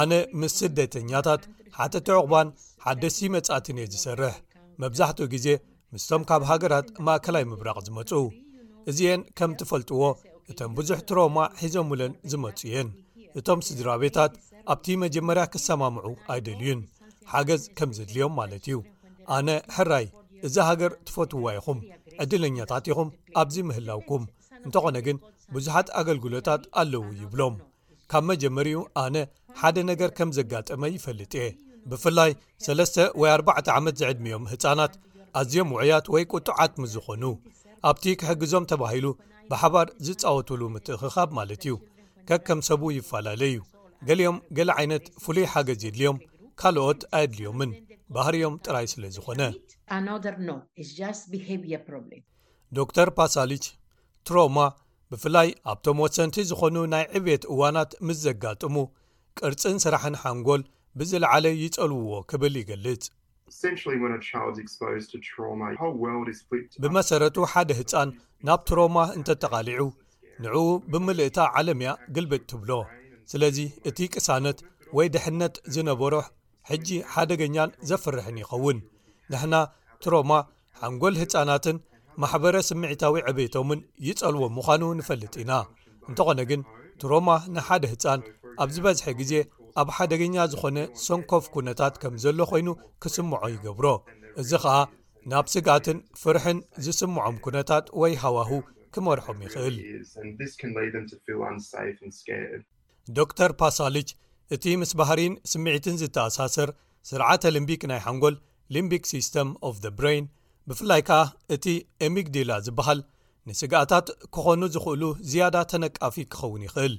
C: ኣነ ምስ ስደተኛታት፣ ሓተቲ ዑቕባን ሓደስቲ መጻእትን እየ ዝሰርሕ፣ መብዛሕትኡ ግዜ ምስቶም ካብ ሃገራት ማእከላይ ምብራቕ ዝመጹ። እዚኤን ከም ትፈልጥዎ እተን ብዙሕ ትሮማ ሒዞሙለን ዝመጹ እየን። እቶም ስድራቤታት ኣብቲ መጀመርያ ክሰማምዑ ኣይደልዩን፣ ሓገዝ ከም ዘድልዮም ማለት እዩ። ኣነ ሕራይ እዛ ሃገር ትፈትውዋ ኢኹም ዕድለኛታት ኢኹም ኣብዚ ምህላውኩም እንተኾነ ግን ብዙሓት ኣገልግሎታት ኣለዉ ይብሎም ካብ መጀመርኡ ኣነ ሓደ ነገር ከም ዘጋጠመ ይፈልጥ እየ ብፍላይ ሰለስተ ወይ ኣርባዕተ ዓመት ዝዕድሚዮም ህፃናት ኣዝዮም ውዑያት ወይ ቁጡዓት ምስ ዝኾኑ ኣብቲ ክሕግዞም ተባሂሉ ብሓባር ዝፃወትሉ ምትእኽኻብ ማለት እዩ ከከም ሰቡ ይፈላለዩ ገሊኦም ገለ ዓይነት ፍሉይ ሓገዝ የድልዮም ካልኦት ኣየድልዮምን ባህርዮም ጥራይ ስለ ዝኾነ ዶር ፓሳሊች ትሮማ ብፍላይ ኣብቶም ወሰንቲ ዝኾኑ ናይ ዕብት እዋናት ምስ ዘጋጥሙ ቅርፅን ስራሕን ሓንጎል ብዝለዓለ ይፀልውዎ ክብል ይገልፅ ብመሰረቱ ሓደ ህጻን ናብ ትሮማ እንተ ተቓሊዑ ንዕኡ ብምልእታ ዓለም እያ ግልብጥ ትብሎ ስለዚ እቲ ቅሳነት ወይ ድሕነት ዝነበሮ ሕጂ ሓደገኛን ዘፍርሕን ይኸውን ንሕና ትሮማ ሓንጎል ህፃናትን ማሕበረ ስምዒታዊ ዕቤቶምን ይፀልዎ ምዃኑ ንፈልጥ ኢና እንተኾነ ግን ትሮማ ንሓደ ህፃን ኣብ ዝበዝሐ ግዜ ኣብ ሓደገኛ ዝኾነ ሰንኮፍ ኩነታት ከም ዘሎ ኮይኑ ክስምዖ ይገብሮ እዚ ከዓ ናብ ስግኣትን ፍርሕን ዝስምዖም ኩነታት ወይ ሃዋህ ክመርሖም ይኽእል ዶር ፓሳልች እቲ ምስ ባህሪን ስምዒትን ዝተኣሳሰር ስርዓተ ልምቢክ ናይ ሓንጎል ሊምቢክ ሲስተም ኦፍ ዘ ብረይን ብፍላይ ከኣ እቲ ኤሚግዲላ ዝበሃል ንስግኣታት ክዀኑ ዝኽእሉ ዝያዳ ተነቃፊ ክኸውን ይኽእል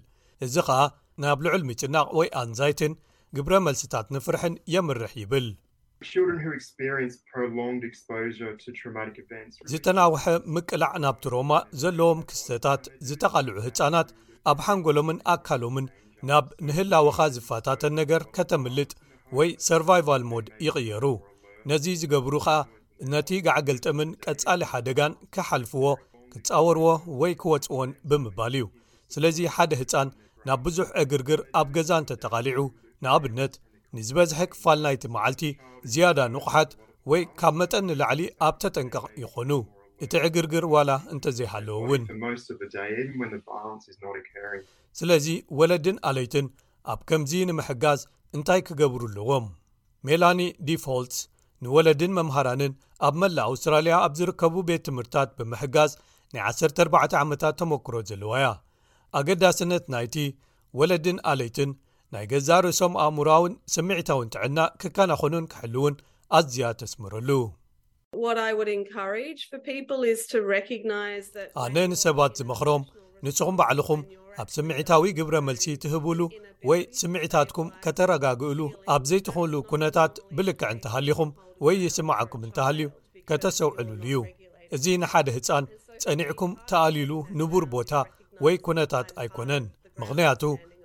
C: እዚ ኸኣ ናብ ልዑል ምጭናቕ ወይ ኣንዛይቲን ግብረ መልስታት ንፍርሕን የምርሕ ይብል። ዝተናውሐ ምቅላዕ ናብ ትሮማ ዘለዎም ክስተታት ዝተቓልዑ ህጻናት ኣብ ሓንጎሎምን ኣካሎምን ናብ ንህላወኻ ዝፈታተን ነገር ከተምልጥ ወይ ሰርቫይቫል ሞድ ይቕየሩ። ነዚ ዝገብሩ ኸኣ ነቲ ጋዕገልጠምን ቀጻሊ ሓደጋን ክሓልፍዎ፣ ክጻወርዎ ወይ ክወጽዎን ብምባል እዩ። ስለዚ ሓደ ህጻን ናብ ብዙሕ ዕግርግር ኣብ ገዛ እንተ ተቓሊዑ፣ ንኣብነት ንዝበዝሐ ክፋል ናይቲ መዓልቲ ዝያዳ ንቑሓት ወይ ካብ መጠን ንላዕሊ ኣብ ተጠንቀቕ ይኾኑ፣ እቲ ዕግርግር ዋላ እንተ ዘይሃለወ እውን። ስለዚ ወለድን ኣለይትን ኣብ ከምዚ ንምሕጋዝ እንታይ ክገብሩ ኣለዎም? ሜላኒ ዲፎልትስ ንወለድን መምሃራንን ኣብ መላእ ኣውስትራልያ ኣብ ዝርከቡ ቤት ትምህርትታት ብምሕጋዝ ናይ 14 ዓመታት ተመክሮ ዘለዋ እያ። ኣገዳስነት ናይቲ ወለድን ኣለይትን ናይ ገዛእ ርእሶም ኣእምሮኣውን ስምዒታውን ጥዕና ክከናኸኑን ክሕልዉን ኣዝያ ተስምረሉ። ኣነ ንሰባት ዝመኽሮም ንስኹም ባዕልኹም ኣብ ስምዒታዊ ግብረ መልሲ ትህብሉ ወይ ስምዒታትኩም ከተረጋግእሉ ኣብ ዘይትኽእሉ ኩነታት ብልክዕ እንተሃሊኹም ወይ ይስምዓኩም እንተሃልዩ ከተሰውዕልሉ እዩ እዚ ንሓደ ህፃን ፀኒዕኩም ተኣልሉ ንቡር ቦታ ወይ ኩነታት ኣይኮነን። ምኽንያቱ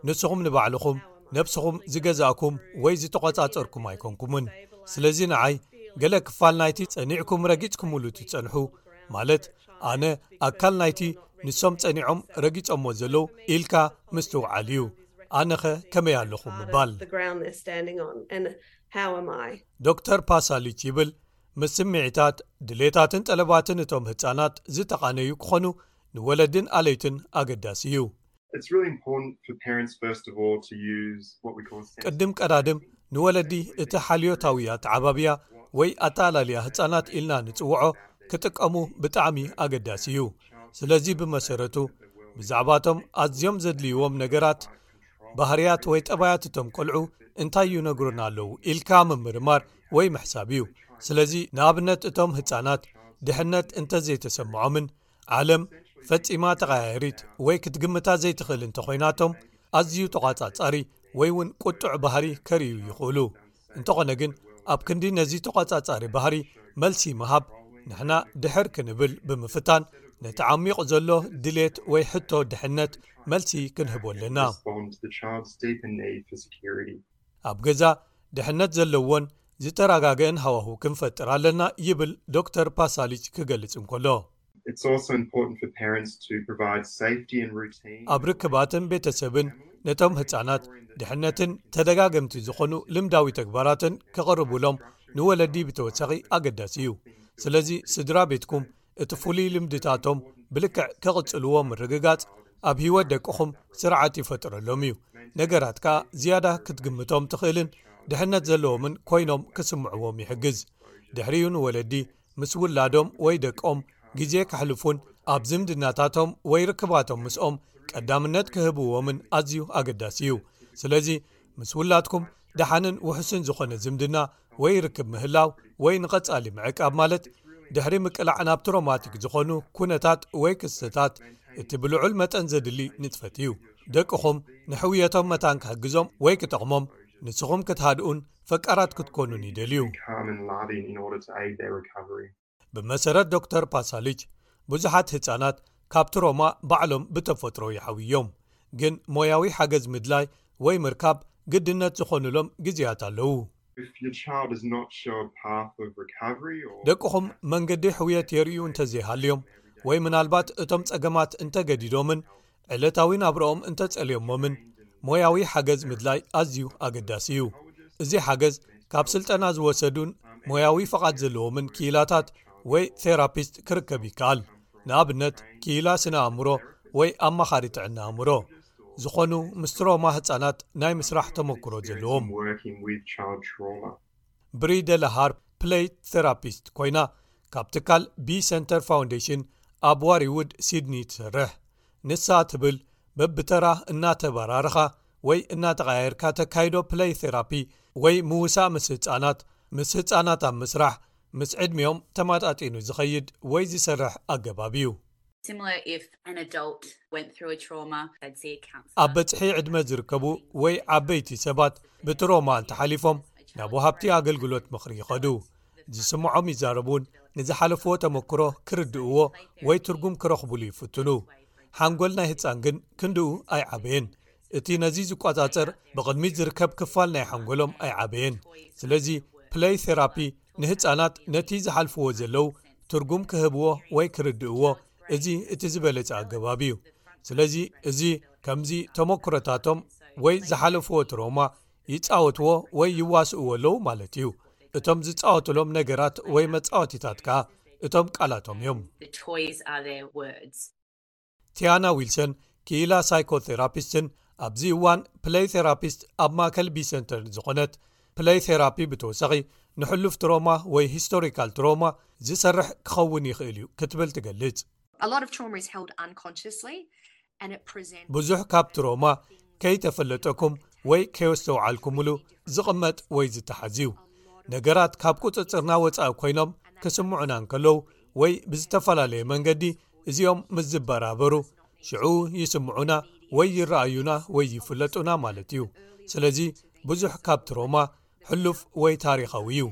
C: ንስኹም ንባዕልኹም ነብስኹም ዝገዛእኩም ወይ ዝተቖጻጸርኩም ኣይኮንኩምን ስለዚ ንዓይ ገለ ክፋል ናይቲ ጸኒዕኩም ረጊጽኩምሉ ትጸንሑ ማለት ኣነ ኣካል ናይቲ ንሶም ጸኒዖም ረጊጾሞ ዘለዉ ኢልካ ምስትውዓል እዩ ኣነኸ ከመይ ኣለኹ ምባል ዶር ፓሳሊች ይብል ምስ ስምዒታት ድሌታትን ጠለባትን እቶም ህፃናት ዝተቓነዩ ክኾኑ ንወለድን ኣለይትን ኣገዳሲ እዩ። ቅድም ቀዳድም ንወለዲ እቲ ሓልዮታዊ ኣተዓባብያ ወይ ኣተኣላልያ ህጻናት ኢልና ንጽውዖ ክጥቀሙ ብጣዕሚ ኣገዳሲ እዩ። ስለዚ ብመሰረቱ ብዛዕባቶም ኣዝዮም ዘድልይዎም ነገራት ባህርያት ወይ ጠባያት እቶም ቆልዑ እንታይ ይነግሩና ኣለዉ ኢልካ ምምርማር ወይ ምሕሳብ እዩ። ስለዚ ንኣብነት እቶም ህጻናት ድሕነት እንተዘይተሰምዖምን፣ ዓለም ፈጺማ ተቐያየሪት ወይ ክትግምታ ዘይትኽእል እንተ ዀይናቶም ኣዝዩ ተቋጻጻሪ ወይ እውን ቍጡዕ ባህሪ ከርእዩ ይኽእሉ እንተዀነ ግን ኣብ ክንዲ ነዚ ተቋጻጻሪ ባህሪ መልሲ ምሃብ ንሕና ድሕር ክንብል ብምፍታን ነቲ ዓሚቝ ዘሎ ድሌት ወይ ሕቶ ድሕነት መልሲ ክንህቦ ኣለና። ኣብ ገዛ ድሕነት ዘለዎን ዝተረጋገእን ሃዋህው ክንፈጥር ኣለና ይብል ዶክተር ፓሳሊች ክገልጽ እንከሎ። ኣብ ርክባትን ቤተሰብን ነቶም ህጻናት ድሕነትን ተደጋገምቲ ዝኾኑ ልምዳዊ ተግባራትን ክቕርቡሎም ንወለዲ ብተወሳኺ ኣገዳሲ እዩ። ስለዚ ስድራ ቤትኩም እቲ ፍሉይ ልምድታቶም ብልክዕ ከቕጽልዎ ምርግጋጽ ኣብ ህይወት ደቅኹም ስርዓት ይፈጥረሎም እዩ ነገራት ከኣ ዝያዳ ክትግምቶም ትኽእልን ድሕነት ዘለዎምን ኮይኖም ክስምዕዎም ይሕግዝ ድሕሪኡ ንወለዲ ምስ ውላዶም ወይ ደቆም ግዜ ከሕልፉን ኣብ ዝምድናታቶም ወይ ርክባቶም ምስኦም ቀዳምነት ክህብዎምን ኣዝዩ ኣገዳሲ እዩ ስለዚ ምስ ውላድኩም ደሓንን ውሑስን ዝዀነ ዝምድና ወይ ርክብ ምህላው ወይ ንቐጻሊ ምዕቃብ ማለት ድሕሪ ምቅላዕ ናብ ትሮማቲክ ዝዀኑ ኵነታት ወይ ክስተታት እቲ ብልዑል መጠን ዘድሊ ንጥፈት እዩ ደቅኹም ንሕውየቶም መታን ክሕግዞም ወይ ክጠቕሞም ንስኹም ክትሃድኡን ፈቃራት ክትኰኑን ይደልዩ። ብመሰረት ዶክተር ፓሳሊች ብዙሓት ህጻናት ካብ ትሮማ ባዕሎም ብተፈጥሮ ይሓውዮም ግን ሞያዊ ሓገዝ ምድላይ ወይ ምርካብ ግድነት ዝኾኑሎም ግዜያት ኣለዉ። ደቅኹም መንገዲ ሕውየት የርእዩ እንተዘይሃልዮም ወይ ምናልባት እቶም ጸገማት እንተገዲዶምን ዕለታዊ ናብራኦም እንተጸልዮሞምን ሞያዊ ሓገዝ ምድላይ ኣዝዩ ኣገዳሲ እዩ እዚ ሓገዝ ካብ ስልጠና ዝወሰዱን ሞያዊ ፍቓድ ዘለዎምን ክኢላታት ወይ ቴራፒስት ክርከብ ይከኣል ንኣብነት ክኢላ ስነ ኣእምሮ ወይ ኣማኻሪ ጥዕና ኣእምሮ ዝኾኑ ምስ ትሮማ ህፃናት ናይ ምስራሕ ተመክሮ ዘለዎም። ብሪደለ ሃርፕ ፕለይ ተራፒስት ኮይና ካብ ትካል ቢሰንተር ፋውንዴሽን ኣብ ዋሪውድ ሲድኒ ትሰርሕ ንሳ ትብል በብተራ እናተበራርኻ ወይ እናተቀያየርካ ተካይዶ ፕለይ ራፒ ወይ ምውሳእ ምስ ህፃናት ምስ ህፃናት ኣብ ምስራሕ ምስ ዕድሜኦም ተማጣጢኑ ዝኸይድ ወይ ዝሰርሕ ኣገባብ እዩ ኣብ በጽሒ ዕድመ ዝርከቡ ወይ ዓበይቲ ሰባት ብትሮማ እንተሓሊፎም ናብ ውሃብቲ ኣገልግሎት ምኽሪ ይኸዱ ዝስምዖም ይዛረቡን ንዝሓለፍዎ ተመክሮ ክርድእዎ ወይ ትርጉም ክረኽቡሉ ይፍትኑ ሓንጎል ናይ ህፃን ግን ክንድኡ ኣይዓበየን እቲ ነዚ ዝቈጻጸር ብቕድሚት ዝርከብ ክፋል ናይ ሓንጎሎም ኣይዓበየን። ስለዚ ፕለይ ቴራፒ ንህጻናት ነቲ ዝሓልፍዎ ዘለዉ ትርጉም ክህብዎ ወይ ክርድእዎ እዚ እቲ ዝበለጸ ኣገባብ እዩ። ስለዚ እዚ ከምዚ ተመክሮታቶም ወይ ዝሓለፍዎ ትሮማ ይጻወትዎ ወይ ይዋስእዎ ኣለዉ ማለት እዩ። እቶም ዝጻወትሎም ነገራት ወይ መጻወቲታት ከኣ እቶም ቃላቶም እዮም። ቲያና ዊልሰን ክኢላ ሳይኮ ቴራፒስትን ኣብዚ እዋን ፕለይ ቴራፒስት ኣብ ማእከል ቢሰንተርን ዝኾነት ፕለይ ቴራፒ ብተወሳኺ ንሕሉፍ ትሮማ ወይ ሂስቶሪካል ትሮማ ዝሰርሕ ክኸውን ይኽእል እዩ ክትብል ትገልጽ። ብዙሕ ካብ ትሮማ ከይተፈለጠኩም ወይ ከየስተውዓልኩምሉ ዝቕመጥ ወይ ዝተሓዝ እዩ። ነገራት ካብ ቁጽጽርና ወጻኢ ኮይኖም ክስምዑና እንከለዉ ወይ ብዝተፈላለየ መንገዲ እዚኦም ምስ ዝበራበሩ ሽዑ ይስምዑና ወይ ይረኣዩና ወይ ይፍለጡና ማለት እዩ ስለዚ ብዙሕ ካብ ትሮማ ሕሉፍ ወይ ታሪኻዊ እዩ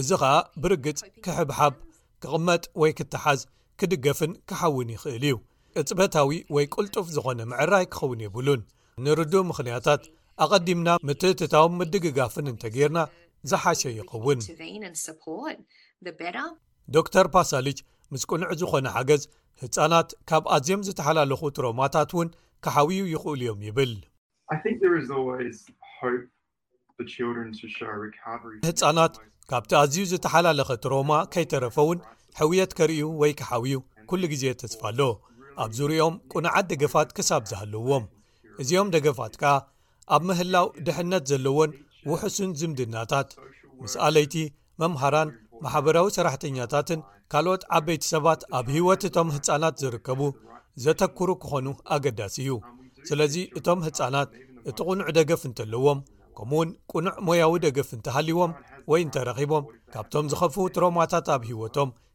C: እዚ ኸኣ ብርግጽ ክሕብሓብ ክቕመጥ ወይ ክተሓዝ ክድገፍን ክሓውን ይኽእል እዩ ቅጽበታዊ ወይ ቅልጡፍ ዝኾነ ምዕራይ ክኸውን የብሉን ንርዱእ ምኽንያታት ኣቐዲምና ምትእትታው ምድግጋፍን እንተጌርና ዝሓሸ ይኸውን። ዶክተር ፓሳሊች ምስ ቅኑዕ ዝኾነ ሓገዝ ህጻናት ካብ ኣዝዮም ዝተሓላለኹ ትሮማታት እውን ክሓውዩ ይኽእሉ እዮም ይብል። ህጻናት ካብቲ ኣዝዩ ዝተሓላለኸ ትሮማ ከይተረፈ እውን ሕውየት ከርእዩ ወይ ክሓውዩ ኩሉ ግዜ ተስፋ ኣሎ ኣብ ዙርኦም ቅኑዓት ደገፋት ክሳብ ዝሃለዎም። እዚኦም ደገፋት ከኣ ኣብ ምህላው ድሕነት ዘለዎን ውሑስን ዝምድናታት ምስ ኣለይቲ መምሃራን ማሕበራዊ ሰራሕተኛታትን ካልኦት ዓበይቲ ሰባት ኣብ ህይወት እቶም ህፃናት ዝርከቡ ዘተክሩ ክኾኑ ኣገዳሲ እዩ ስለዚ እቶም ህፃናት እቲ ቕኑዕ ደገፍ እንተለዎም ከምኡ ውን ቅኑዕ ሞያዊ ደገፍ እንተሃልዎም ወይ እንተረኺቦም ካብቶም ዝኸፍው ትሮማታት ኣብ ሂወቶም